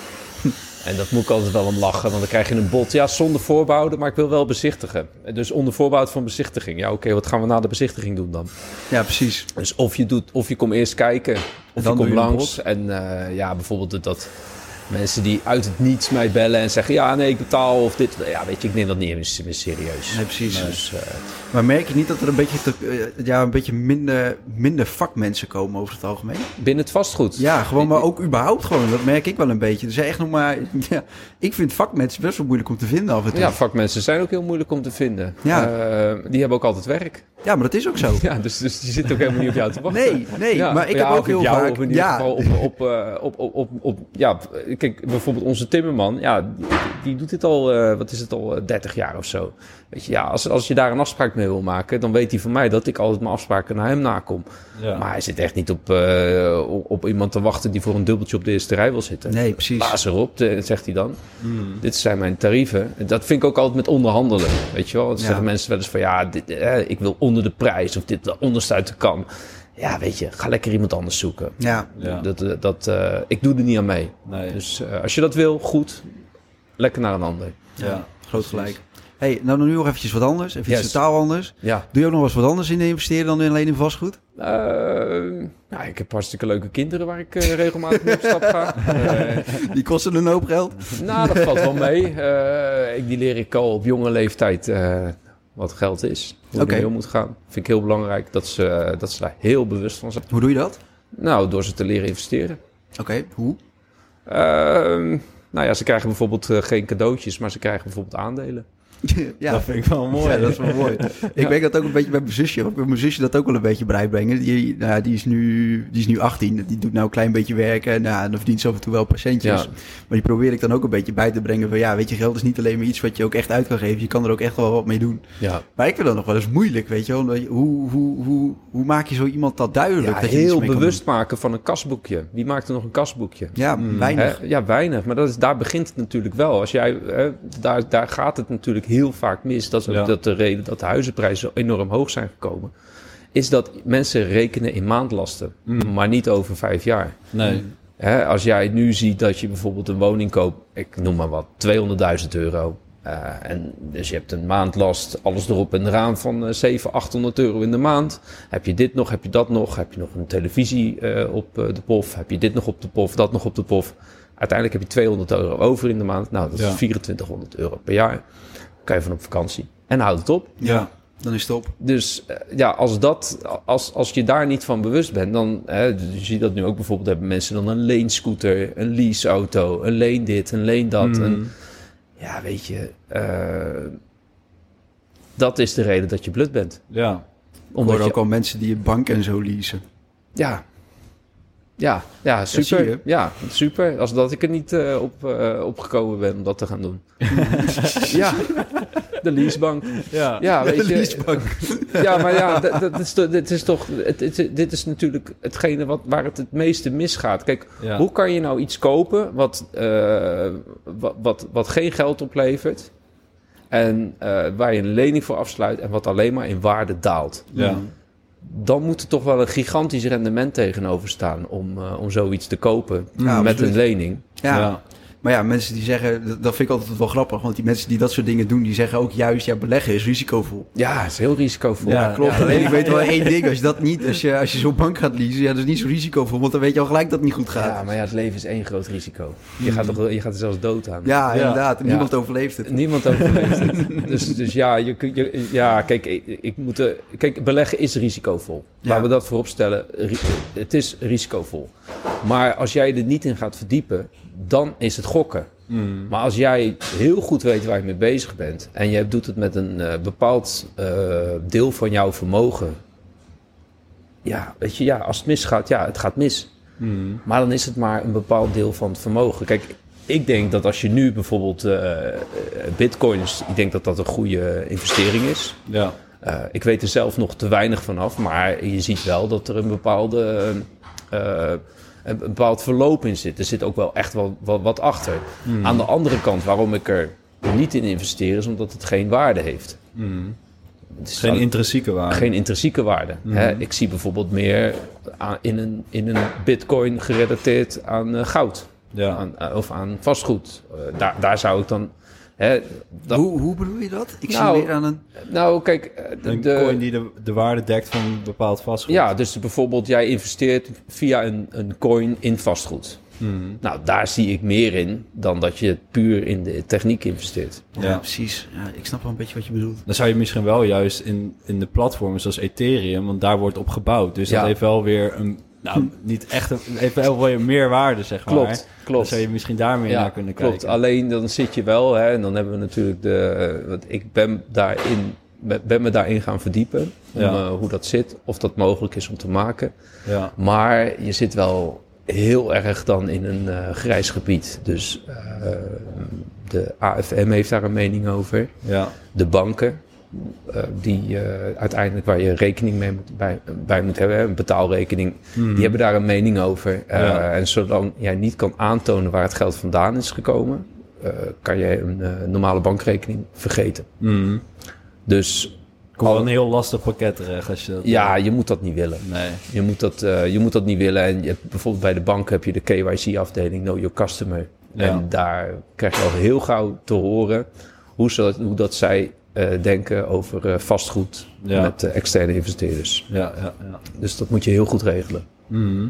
En dat moet ik altijd wel om lachen, want dan krijg je een bot. Ja, zonder voorbehouden, maar ik wil wel bezichtigen. Dus onder voorbehoud van bezichtiging. Ja, oké, wat gaan we na de bezichtiging doen dan? Ja, precies. Dus of je, doet, of je komt eerst kijken, of dan je komt langs. En eh, ja, bijvoorbeeld dat mensen die uit het niets mij bellen en zeggen... ja, nee, ik betaal of dit. Ja, weet je, ik neem dat niet eens meer serieus. Nee, precies. Dus, eh, Maar merk je niet dat er een beetje, te- eh, ja, een beetje minder, minder vakmensen komen over het algemeen? binnen het vastgoed. Ja, gewoon, maar ook überhaupt gewoon. Dat merk ik wel een beetje. Er zijn echt nog maar... Ja, ik vind vakmensen best wel moeilijk om te vinden af en toe. Ja, Ja, vakmensen zijn ook heel moeilijk om te vinden. Ja. Eh, die hebben ook altijd werk. maar dat is ook zo. Ja, dus, dus die zitten ook helemaal niet op jou te wachten. Nee, nee, Ja, maar ik ja, heb ook heel op jou, vaak... Of in ieder ja, geval op, op, op, op, op, op- ja, kijk, bijvoorbeeld onze timmerman, ja, die, die doet dit al, eh, wat is het al, eh, 30 jaar of zo. Weet je, ja, als, als je daar een afspraak mee wil maken, dan weet hij van mij dat ik altijd mijn afspraken naar hem nakom. Ja. Maar hij zit echt niet op, eh, op, iemand te wachten die voor een dubbeltje op de eerste rij wil zitten. nee, precies. Blaas erop, eh, zegt hij dan. Dit zijn mijn tarieven. En Dat vind ik ook altijd met onderhandelen. Weet je wel? Dan Ja. zeggen mensen wel eens van ja, dit, eh, ik wil onder de prijs of dit onderste uit de kan. Ja, weet je, ga lekker iemand anders zoeken. Ja, Ja. Dat, eh, dat, eh, ik doe er niet aan mee. Nee. Dus eh, als je dat wil, goed. Lekker naar een ander. ja, groot gelijk. hey, nou dan nu nog eventjes wat anders. Even iets Yes. totaal anders. Ja. Doe je ook nog eens wat anders in investeren dan alleen in vastgoed? Eh, nou, ik heb hartstikke leuke kinderen waar ik eh, regelmatig mee op stap ga. Eh, Die kosten een hoop geld. nou, dat valt wel mee. Eh, ik, die leer ik al op jonge leeftijd eh, wat geld is. Hoe mee om moet gaan. Vind ik heel belangrijk dat ze, eh, dat ze daar heel bewust van zijn. Hoe doe je dat? Nou, door ze te leren investeren. Oké, hoe? Ehm, nou ja, ze krijgen bijvoorbeeld eh, geen cadeautjes, maar ze krijgen bijvoorbeeld aandelen. ja, Dat vind ik wel mooi. Ja, dat is wel mooi. Ik merk dat ook een beetje bij mijn zusje. Ik mijn zusje dat ook wel een beetje bijbrengen. Die, nou, die, is nu, die is nu 18. Die doet nou een klein beetje werken. Nou, en dan verdient ze af en toe wel patiëntjes. Ja. Maar die probeer ik dan ook een beetje bij te brengen. Van ja, weet je, geld is niet alleen maar iets wat je ook echt uit kan geven. Je kan er ook echt wel wat mee doen. Ja, Maar ik vind dat nog wel eens moeilijk, weet je wel. Hoe, hoe, hoe, hoe maak je zo iemand dat duidelijk? ja dat je iets heel bewust maken van een kasboekje. Wie maakt er nog een kasboekje? Ja, weinig. Hè? Ja, weinig. Maar dat is, daar begint het natuurlijk wel. Als jij, hè, daar, daar gaat het natuurlijk heel vaak mis. Dat is ook Ja. dat de reden dat de huizenprijzen zo enorm hoog zijn gekomen. Is dat mensen rekenen in maandlasten. Maar niet over vijf jaar. Nee. Als jij nu ziet dat je bijvoorbeeld een woning koopt, ik noem maar wat, 200.000 euro. Eh, en dus je hebt een maandlast, alles erop en eraan van eh 700, 800 euro in de maand. Heb je dit nog, heb je dat nog, heb je nog een televisie eh, op eh, de pof, heb je dit nog op de pof, dat nog op de pof. Uiteindelijk heb je 200 euro over in de maand. Nou, dat is Ja. 2400 euro per jaar. Kan je van op vakantie. En houd het op. Ja, dan is het op. Dus eh, ja, als, dat, als, als je daar niet van bewust bent, dan hè, je ziet dat nu ook bijvoorbeeld hebben mensen dan een leenscooter, een leaseauto, een leen dit, een leen dat. Een, ja, weet je, eh, dat is de reden dat je blut bent. Ja. Omdat je, ook al mensen die je bank en zo leasen. ja, ja, ja, super. Ja, super. Als dat ik er niet eh, op, eh, opgekomen ben om dat te gaan doen. ja, de leasebank. Ja. Ja, weet je. leasebank. Ja, maar ja, dat, dat is, toch- dit is toch. Het, het- dit is natuurlijk hetgene wat, waar het het meeste misgaat. Kijk, Ja. hoe kan je nou iets kopen wat, eh, wat, wat, wat geen geld oplevert? En eh, waar je een lening voor afsluit en wat alleen maar in waarde daalt. Ja. Dan moet er toch wel een gigantisch rendement tegenover staan om, eh, om zoiets te kopen Ja, met absoluut. een lening. Ja. Ja. Maar ja, mensen die zeggen, dat, dat vind ik altijd wel grappig. Want die mensen die dat soort dingen doen, die zeggen ook juist, ja, beleggen is risicovol. Ja, het is heel risicovol. Ja, Klopt, ja. alleen ik weet wel één ding. Als je dat niet, als je, als je zo'n bank gaat leasen, ja, dat is niet zo risicovol. Want dan weet je al gelijk dat het niet goed gaat. Ja, maar ja, het leven is één groot risico. Je gaat, toch, je gaat er zelfs dood aan. Ja, Ja. inderdaad. Niemand overleeft het. Niemand overleeft het. Dus, dus ja, je, kun- je, ja, kijk, ik, ik moet, er- kijk, beleggen is risicovol. Ja. Laten we dat voorop stellen. Ri- Het is risicovol. Maar als jij er niet in gaat verdiepen, dan is het gokken. Maar als jij heel goed weet waar je mee bezig bent en je doet het met een eh, bepaald eh, deel van jouw vermogen. Ja, weet je, ja, als het misgaat, ja, het gaat mis. Maar dan is het maar een bepaald deel van het vermogen. Kijk, ik denk dat als je nu bijvoorbeeld eh, bitcoins, ik denk dat dat een goede investering is. Ja. Ik weet er zelf nog te weinig vanaf, maar je ziet wel dat er een bepaalde een bepaald verloop in zit. Er zit ook wel echt wel, wat achter. Aan de andere kant, waarom ik er niet in investeer, is omdat het geen waarde heeft. Het is Geen al- intrinsieke waarde. geen intrinsieke waarde. Hè? Ik zie bijvoorbeeld meer aan, in, een, in een bitcoin gerelateerd aan eh, goud Ja. aan, eh, of aan vastgoed. Eh, daar, daar zou ik dan... Hè, dat- Hoe, hoe bedoel je dat? Ik Nou, zie meer aan een... nou, kijk, eh, de, Een de- coin die de, de waarde dekt van een bepaald vastgoed. ja, dus bijvoorbeeld jij investeert via een, een coin in vastgoed. Nou, daar zie ik meer in dan dat je puur in de techniek investeert. Ja, Ja. precies. Ja, ik snap wel een beetje wat je bedoelt. Dan zou je misschien wel juist in, in de platformen zoals Ethereum, want daar wordt op gebouwd. Dus Ja. dat heeft wel weer een, nou, niet echt een, heeft wel weer meer waarde, zeg maar. Klopt, Dan klopt. zou je misschien daar meer naar kunnen klopt. kijken. Alleen dan zit je wel, hè, en dan hebben we natuurlijk de. eh, Want ik ben daarin, ben, me daarin gaan verdiepen. Om, Ja. eh, hoe dat zit, of dat mogelijk is om te maken. Ja. Maar je zit wel heel erg dan in een eh, grijs gebied. Dus de AFM heeft daar een mening over. Ja. De banken, eh, die eh, uiteindelijk waar je rekening mee moet, bij, bij moet hebben, een betaalrekening, die hebben daar een mening over. Eh, Ja. En zolang jij niet kan aantonen waar het geld vandaan is gekomen, kan je een normale bankrekening vergeten. Mhm. Dus Komt wel een heel lastig pakket terecht als je dat... ja, je moet dat niet willen. Nee. Je moet dat, je moet dat niet willen. En je hebt, bijvoorbeeld bij de bank heb je de KYC-afdeling, Know Your Customer. Ja. En daar krijg je al heel gauw te horen hoe, ze, hoe dat zij denken over eh, vastgoed Ja. met eh, externe investeerders. Ja, ja, ja. Dus dat moet je heel goed regelen. Mhm.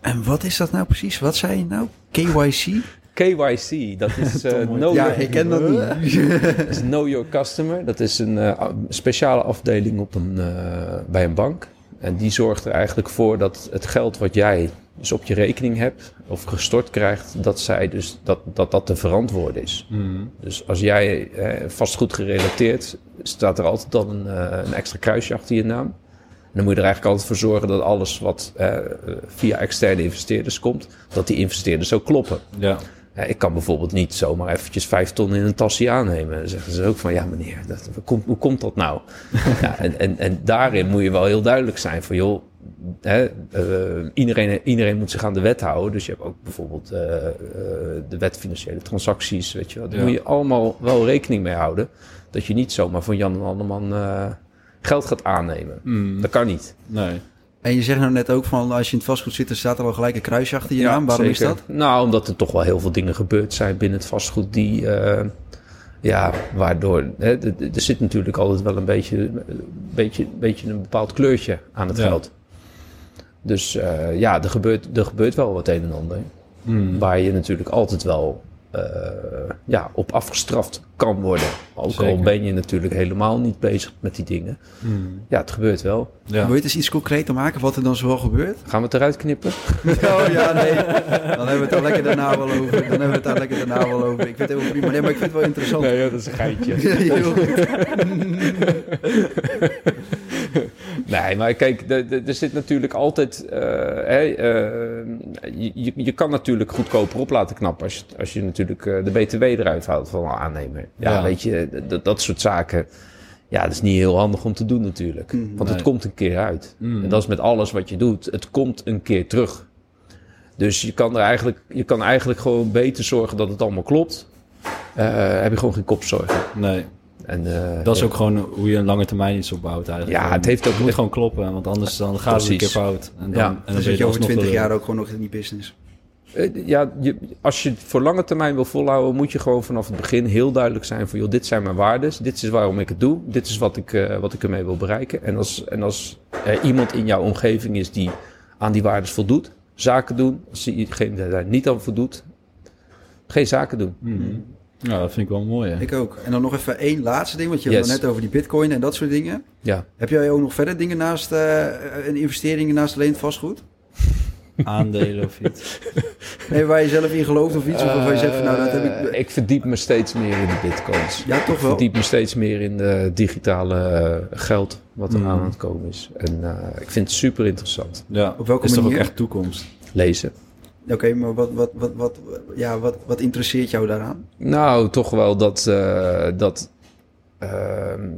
En wat is dat nou precies? Wat zei je nou? KYC? KYC, dat is, eh, know, Ja, your, ik ken dat niet. dat is Know Your Customer. Dat is een eh, speciale afdeling op een, eh, bij een bank. En die zorgt er eigenlijk voor dat het geld wat jij dus op je rekening hebt of gestort krijgt, dat zij dus dat dat, dat te verantwoorden is. Mhm. Dus als jij eh, vastgoed gerelateerd, staat er altijd dan een, eh, een extra kruisje achter je naam. En dan moet je er eigenlijk altijd voor zorgen dat alles wat eh, via externe investeerders komt, dat die investeerders ook kloppen. Ja. Ja, ik kan bijvoorbeeld niet zomaar eventjes vijf ton in een tasje aannemen. Dan zeggen ze ook van, ja meneer, dat, hoe, komt, hoe komt dat nou? ja, en, en, en daarin moet je wel heel duidelijk zijn van, joh, hè, eh, iedereen, iedereen moet zich aan de wet houden. Dus je hebt ook bijvoorbeeld eh, eh, de wet financiële transacties, weet je wel. Daar Ja. moet je allemaal wel rekening mee houden. Dat je niet zomaar van Jan en Anderman eh, geld gaat aannemen. Mhm. Dat kan niet. Nee. En je zegt nou net ook van, als je in het vastgoed zit, dan staat er al gelijk een kruisje achter je naam. Waarom is dat? Nou, omdat er toch wel heel veel dingen gebeurd zijn binnen het vastgoed die, eh, ja, waardoor, hè, er zit natuurlijk altijd wel een beetje, een beetje, beetje een bepaald kleurtje aan het Ja. geld. Dus eh, ja, er gebeurt, er gebeurt wel wat een en ander. Mhm. Waar je natuurlijk altijd wel eh, ja, op afgestraft kan worden. Ook al ben je natuurlijk helemaal niet bezig met die dingen. Mhm. Ja, het gebeurt wel. Ja. Wil je het eens iets concreter maken wat er dan zoal gebeurt? Gaan we het eruit knippen? Oh ja, nee. Dan hebben we het daar lekker daarna wel over. Dan hebben we het daar lekker daarna wel over. Ik vind het heel prima. Nee, maar ik vind het wel interessant. ja, dat is een geintje. Ja, heel goed. Nee, maar kijk, er zit natuurlijk altijd. eh, eh, je, je- kan natuurlijk goedkoper op laten knappen als je, als je natuurlijk eh, de BTW eruit haalt van een aannemer. Ja, Ja. weet je, dat, soort zaken. Ja, dat is niet heel handig om te doen natuurlijk. Mhm. Want het komt een keer uit. Mhm. En dat is met alles wat je doet. Het komt een keer terug. Dus je kan, er eigenlijk, je kan eigenlijk gewoon beter zorgen dat het allemaal klopt. Heb je gewoon geen kopzorgen. Nee. En, eh, Dat is ja. ook gewoon hoe je een lange termijn iets opbouwt eigenlijk. Ja, het heeft ook- Het moet gewoon kloppen, want anders dan gaat het een keer fout. En dan, Ja. en dan zit je over alsnog 20 de- jaar ook gewoon nog in die business. Eh, Ja, je, als je het voor lange termijn wil volhouden, moet je gewoon vanaf het begin heel duidelijk zijn van, joh, dit zijn mijn waardes, dit is waarom ik het doe, dit is wat ik, eh, wat ik ermee wil bereiken. En als, en als er iemand in jouw omgeving is die aan die waardes voldoet, zaken doen. Als diegene daar niet aan voldoet, geen zaken doen. Ja, dat vind ik wel mooi. Hè? Ik ook. En dan nog even één laatste ding, want je had het net over die bitcoin en dat soort dingen. Ja, Heb jij ook nog verder dingen naast eh, een investeringen naast alleen het vastgoed? Aandelen of iets. Nee, waar je zelf in gelooft of iets? Of waar je zegt van nou, dat heb Eh, ik... ik verdiep me steeds meer in de bitcoins. Ja, toch Ik wel. verdiep me steeds meer in de digitale eh, geld wat er Mm. aan het komen is. En eh, ik vind het super interessant. Ja, Op welke is toch ook manier? echt toekomst? Lezen. Oké, maar wat, wat, wat, wat, ja, wat, wat interesseert jou daaraan? Nou, toch wel dat. eh, dat ehm,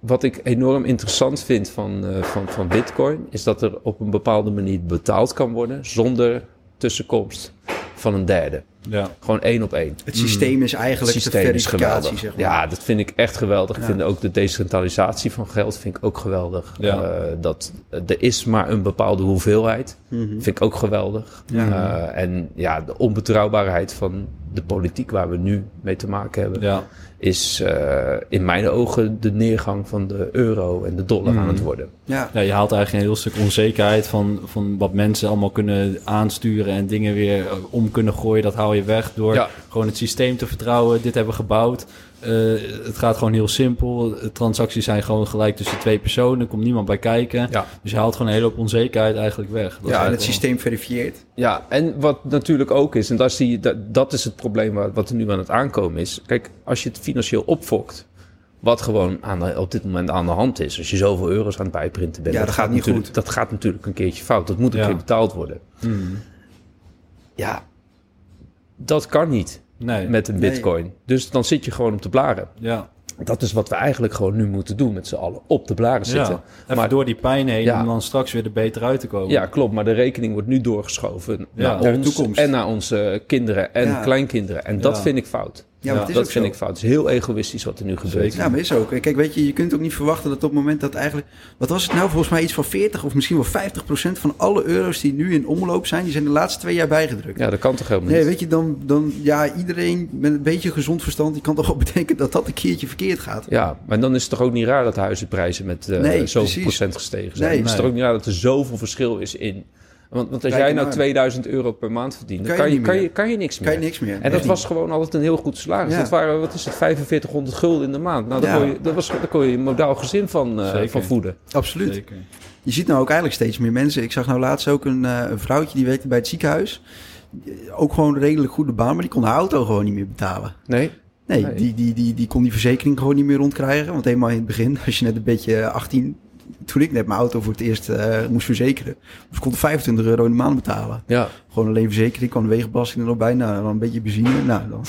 wat ik enorm interessant vind van, eh, van, van Bitcoin. is dat er op een bepaalde manier betaald kan worden. zonder tussenkomst van een derde. Ja. Gewoon één op één. Het systeem is eigenlijk Het systeem de is verificatie, geweldig. zeg maar. Ja, dat vind ik echt geweldig. Ik vind ook de decentralisatie van geld vind ik ook geweldig. Ja. Eh, dat, er is maar een bepaalde hoeveelheid. Mhm. Vind ik ook geweldig. Ja. Eh, en ja, de onbetrouwbaarheid van de politiek waar we nu mee te maken hebben, Ja. Is eh, in mijn ogen de neergang van de euro en de dollar Mm. aan het worden. Ja. ja, je haalt eigenlijk een heel stuk onzekerheid van, van wat mensen allemaal kunnen aansturen en dingen weer om kunnen gooien. Dat haal je weg door Ja. gewoon het systeem te vertrouwen. Dit hebben we gebouwd. Eh, het gaat gewoon heel simpel. De transacties zijn gewoon gelijk tussen twee personen. Er komt niemand bij kijken. Ja. Dus je haalt gewoon een hele hoop onzekerheid eigenlijk weg. Dat ja, en het wel- systeem verifieert. Ja, en wat natuurlijk ook is, en dat is, die, dat, dat is het probleem wat er nu aan het aankomen is. Kijk, als je het financieel opfokt, wat gewoon aan de, op dit moment aan de hand is. Als je zoveel euro's aan het bijprinten bent, Ja, dat, dat gaat niet natuurlijk, goed. dat gaat natuurlijk een keertje fout. Dat moet een Ja. keer betaald worden. Hmm. Ja, dat kan niet Nee. met een Nee. bitcoin. Dus dan zit je gewoon op de blaren. ja. Dat is wat we eigenlijk gewoon nu moeten doen met z'n allen. Op de blaren zitten. ja. Even Maar- door die pijn heen Ja. om dan straks weer er beter uit te komen. Ja, klopt. Maar de rekening wordt nu doorgeschoven Ja, naar naar de toekomst. en naar onze kinderen en Ja. kleinkinderen. En dat Ja. vind ik fout. Ja, dat ook vind zo. ik fout. Het is heel egoïstisch wat er nu gebeurt. Ja, maar is ook. Kijk, weet je, je kunt ook niet verwachten dat op het moment dat eigenlijk... Wat was het nou? Volgens mij iets van 40 of misschien wel 50 procent van alle euro's die nu in omloop zijn... die zijn de laatste twee jaar bijgedrukt. Ja, dat kan toch helemaal Nee, niet? weet je, dan, dan... Ja, iedereen met een beetje gezond verstand... die kan toch wel bedenken dat dat een keertje verkeerd gaat. Ja, maar dan is het toch ook niet raar dat de huizenprijzen met eh Nee, zoveel precies. procent gestegen zijn. Nee. Het is toch Nee. ook niet raar dat er zoveel verschil is in... Want, want als Kijk jij nou maar. 2000 euro per maand verdient, dan Kan je kan je, kan je, kan je niks meer. Kan je niks meer. En dat was gewoon altijd een heel goed salaris. Ja. Dat waren, wat is het, 4500 gulden in de maand. Nou, daar, Ja. kon, je, dat was, daar kon je een modaal gezin van, eh, van voeden. Absoluut. Zeker. Je ziet nou ook eigenlijk steeds meer mensen. Ik zag nou laatst ook een, eh, een vrouwtje die werkte bij het ziekenhuis. Ook gewoon een redelijk goede baan, maar die kon haar auto gewoon niet meer betalen. Nee? Nee, Nee. Die, die, die, die kon die verzekering gewoon niet meer rondkrijgen. Want helemaal in het begin, als je net een beetje 18... Toen ik net mijn auto voor het eerst eh, moest verzekeren... Dus kon 25 euro in de maand betalen. Ja. Gewoon alleen verzekering, kwam de wegenbelasting er nog bij. Nou, dan een beetje benzine. Nou, dan,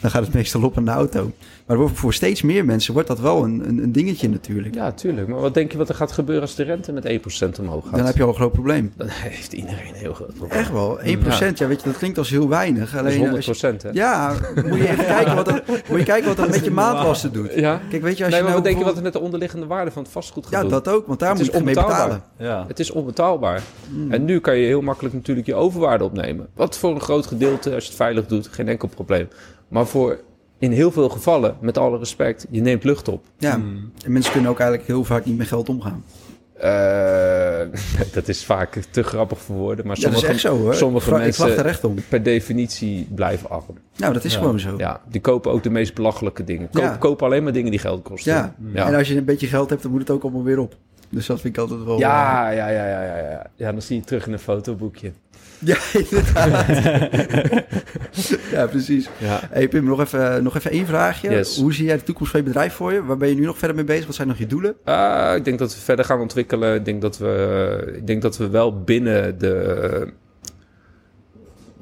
dan gaat het meestal op aan de auto. Maar voor- voor steeds meer mensen wordt dat wel een, een, een dingetje natuurlijk. ja, tuurlijk. Maar wat denk je wat er gaat gebeuren als de rente met 1% omhoog gaat? Dan heb je al een groot probleem. Dan heeft iedereen een heel groot probleem. Echt wel, 1%. Ja. weet je, dat klinkt als heel weinig. Dat is Alleen 100 als je- hè? Ja, moet je even kijken wat dat, moet je kijken wat dat met je maandlasten doet. Ja. Kijk, weet je, als Nee, je maar nou wat denk je wat er met de onderliggende waarde van het vastgoed gaat Ja, doen? dat ook, want daar Het moet je mee betalen. Ja. Het is onbetaalbaar. Hmm. En nu kan je heel makkelijk natuurlijk je overwaarde opnemen. Wat voor een groot gedeelte, als je het veilig doet, geen enkel probleem. Maar voor in heel veel gevallen, met alle respect, je neemt lucht op. Ja, Hmm. en mensen kunnen ook eigenlijk heel vaak niet met geld omgaan. Eh, dat is vaak te grappig voor woorden. Maar Ja, dat is sommige, echt zo hoor. sommige ik, vra- mensen- ik wacht er echt om. per definitie blijven arm. Nou, dat is Ja. gewoon zo. Ja. Die kopen ook de meest belachelijke dingen. Koop, Ja. Kopen alleen maar dingen die geld kosten. Ja. Ja. en als je een beetje geld hebt, dan moet het ook allemaal weer op. Dus dat vind ik altijd wel... eh, Ja, ja, ja, ja, ja, ja. Ja, dan zie je terug in een fotoboekje. Ja, inderdaad. ja, precies. Ja. Hey Pim, nog even, nog even één vraagje. Yes. Hoe zie jij de toekomst van je bedrijf voor je? Waar ben je nu nog verder mee bezig? Wat zijn nog je doelen? Ah, ik denk dat we verder gaan ontwikkelen. Ik denk dat we, ik denk dat we wel binnen de,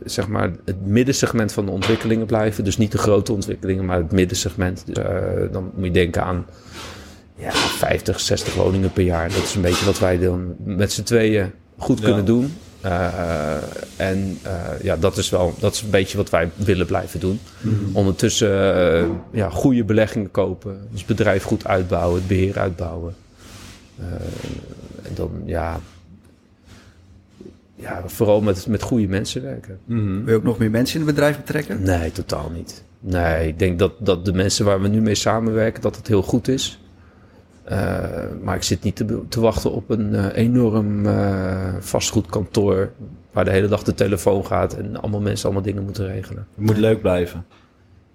zeg maar, het middensegment van de ontwikkelingen blijven. Dus niet de grote ontwikkelingen, maar het middensegment. Dus, eh, dan moet je denken aan ja, 50, 60 woningen per jaar. Dat is een beetje wat wij dan met z'n tweeën goed Ja. kunnen doen. Eh, en eh, ja, dat is wel dat is een beetje wat wij willen blijven doen. Ondertussen eh, ja, goede beleggingen kopen. Dus bedrijf goed uitbouwen, het beheer uitbouwen. Eh, en dan ja. ja, vooral met, met goede mensen werken. Mhm. Wil je ook nog meer mensen in het bedrijf betrekken? Nee, totaal niet. Nee, ik denk dat, dat de mensen waar we nu mee samenwerken, dat het heel goed is. Eh, maar ik zit niet te, te wachten op een eh, enorm eh, vastgoedkantoor waar de hele dag de telefoon gaat en allemaal mensen allemaal dingen moeten regelen. Het moet leuk blijven.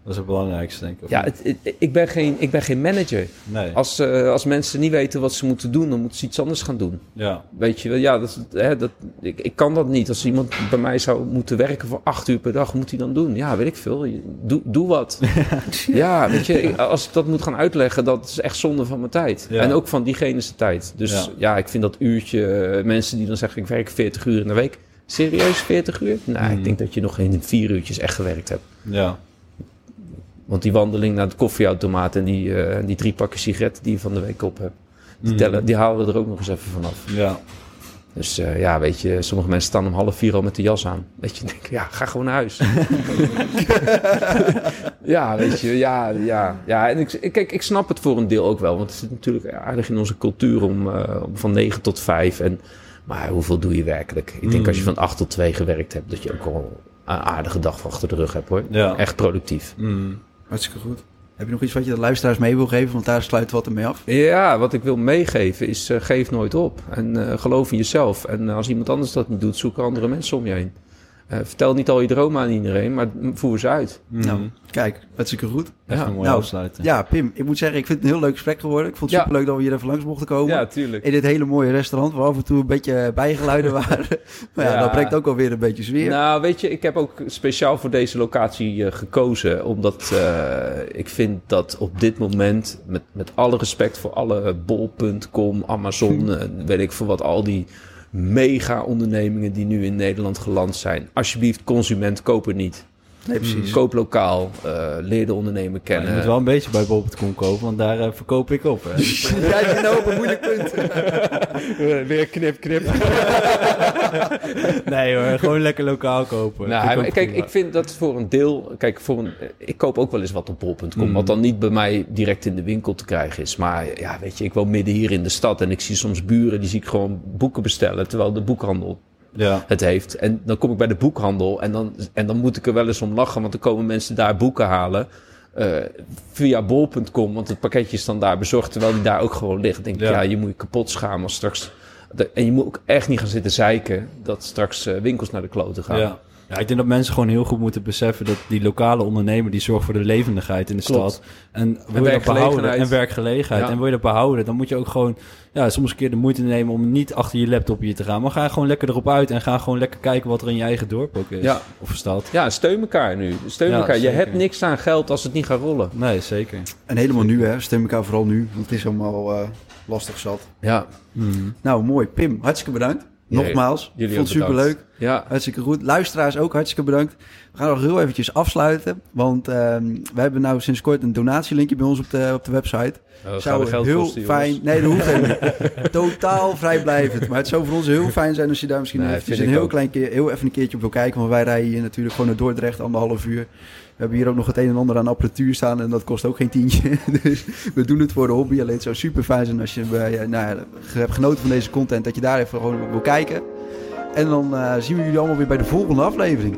Dat is het belangrijkste, denk ik. Ja, het, het- ik, ben geen, ik ben geen manager. nee. Als, eh, als mensen niet weten wat ze moeten doen, dan moeten ze iets anders gaan doen. Ja. Weet je wel, ja, dat, hè, dat, ik, ik kan dat niet. Als iemand bij mij zou moeten werken voor acht uur per dag, moet hij dan doen? Ja, weet ik veel. Doe, doe wat. ja, weet je, ik- als ik dat moet gaan uitleggen, dat is echt zonde van mijn tijd. Ja. En ook van diegene's tijd. Dus Ja. ja. ik vind dat uurtje, eh, mensen die dan zeggen, ik werk 40 uur in de week. Serieus, 40 uur? Nou, ik denk dat je nog geen vier uurtjes echt gewerkt hebt. Ja. Want die wandeling naar de koffieautomaat en die, eh, die drie pakken sigaretten die je van de week op hebt, die, Mhm. tellen, die halen we er ook nog eens even vanaf. Ja. Dus eh, ja, weet je, sommige mensen staan om half vier al met de jas aan. Weet je, denk, ja, ga gewoon naar huis. ja, weet je, ja, ja, ja. En ik, kijk, ik snap het voor een deel ook wel. Want het zit natuurlijk aardig in onze cultuur om, eh, van negen tot vijf. En, maar hoeveel doe je werkelijk? Ik denk Mm. als je van acht tot twee gewerkt hebt, dat je ook al een aardige dag achter de rug hebt hoor. Ja. Echt productief. Mhm. Hartstikke goed. Heb je nog iets wat je de luisteraars mee wil geven? Want daar sluiten we wat ermee af. Ja, wat ik wil meegeven is eh, geef nooit op. En eh, geloof in jezelf. En eh, als iemand anders dat niet doet, zoek andere mensen om je heen. Eh, vertel niet al je dromen aan iedereen, maar voer ze uit. Mhm. Nou, kijk, hartstikke goed. Echt Ja. een mooie Nou, afsluiten. Ja, Pim, ik moet zeggen, ik vind het een heel leuk gesprek geworden. Ik vond het Ja. superleuk dat we hier even langs mochten komen. Ja, tuurlijk. In dit hele mooie restaurant, waar af en toe een beetje bijgeluiden waren. maar ja, Ja. dat brengt ook alweer een beetje sfeer. Nou, weet je, ik heb ook speciaal voor deze locatie eh, gekozen. Omdat eh, ik vind dat op dit moment, met, met alle respect voor alle bol.com, Amazon, weet ik voor wat, al die mega ondernemingen die nu in Nederland geland zijn. Alsjeblieft, consument, koop niet. Nee, precies. Koop lokaal, eh, leer de ondernemer kennen. je moet wel een beetje bij bol.com kopen, want daar eh, verkoop ik op. Hè. Jij zit nou op een moeilijk punt. Weer knip, knip. nee hoor, gewoon lekker lokaal kopen. Nou, kijk, prima. ik vind dat voor een deel... Kijk, voor een, ik koop ook wel eens wat op bol.com. Mm. Wat dan niet bij mij direct in de winkel te krijgen is. Maar ja, weet je, ik woon midden hier in de stad. En ik zie soms buren, die zie ik gewoon boeken bestellen. Terwijl de boekhandel Ja. het heeft. En dan kom ik bij de boekhandel. En dan, en dan moet ik er wel eens om lachen. Want dan komen mensen daar boeken halen. eh, via bol.com. Want het pakketje is dan daar bezorgd. Terwijl die daar ook gewoon ligt. Dan denk ik, Ja. ja, je moet je kapot schamen als straks... de- en je moet ook echt niet gaan zitten zeiken... dat straks eh, winkels naar de kloten gaan. Ja. Ja, ik denk dat mensen gewoon heel goed moeten beseffen dat die lokale ondernemer die zorgt voor de levendigheid in de Klopt. stad. En wil je dat behouden werkgelegenheid. en werkgelegenheid. Ja. En wil je dat behouden, dan moet je ook gewoon ja, soms een keer de moeite nemen om niet achter je laptop hier te gaan. Maar ga gewoon lekker erop uit en ga gewoon lekker kijken wat er in je eigen dorp ook is. Ja. Of stad. Ja, steun elkaar nu. Steun Ja, elkaar. Je hebt niks aan geld als het niet gaat rollen. Nee, zeker. En helemaal nu, hè. Stem elkaar vooral nu. Want het is allemaal eh, lastig zat. Ja, Mhm. Nou, mooi. Pim, hartstikke bedankt. Nogmaals. jullie vond het superleuk. ja. Hartstikke goed. Luisteraars ook hartstikke bedankt. We gaan nog heel eventjes afsluiten. Want ehm, we hebben nou sinds kort een donatielinkje bij ons op de, op de website. zou heel fijn... Nee, dat hoeft niet. Totaal vrijblijvend. Maar het zou voor ons heel fijn zijn als je daar misschien Nee, eventjes vind een ik heel ook. klein keer, heel even een keertje op wil kijken. Want wij rijden hier natuurlijk gewoon naar Dordrecht, anderhalf uur. We hebben hier ook nog het een en ander aan apparatuur staan en dat kost ook geen tientje. Dus we doen het voor de hobby. Alleen het zou super fijn zijn als je bij, eh, nou, hebt genoten van deze content, dat je daar even gewoon wil kijken. En dan eh, zien we jullie allemaal weer bij de volgende aflevering.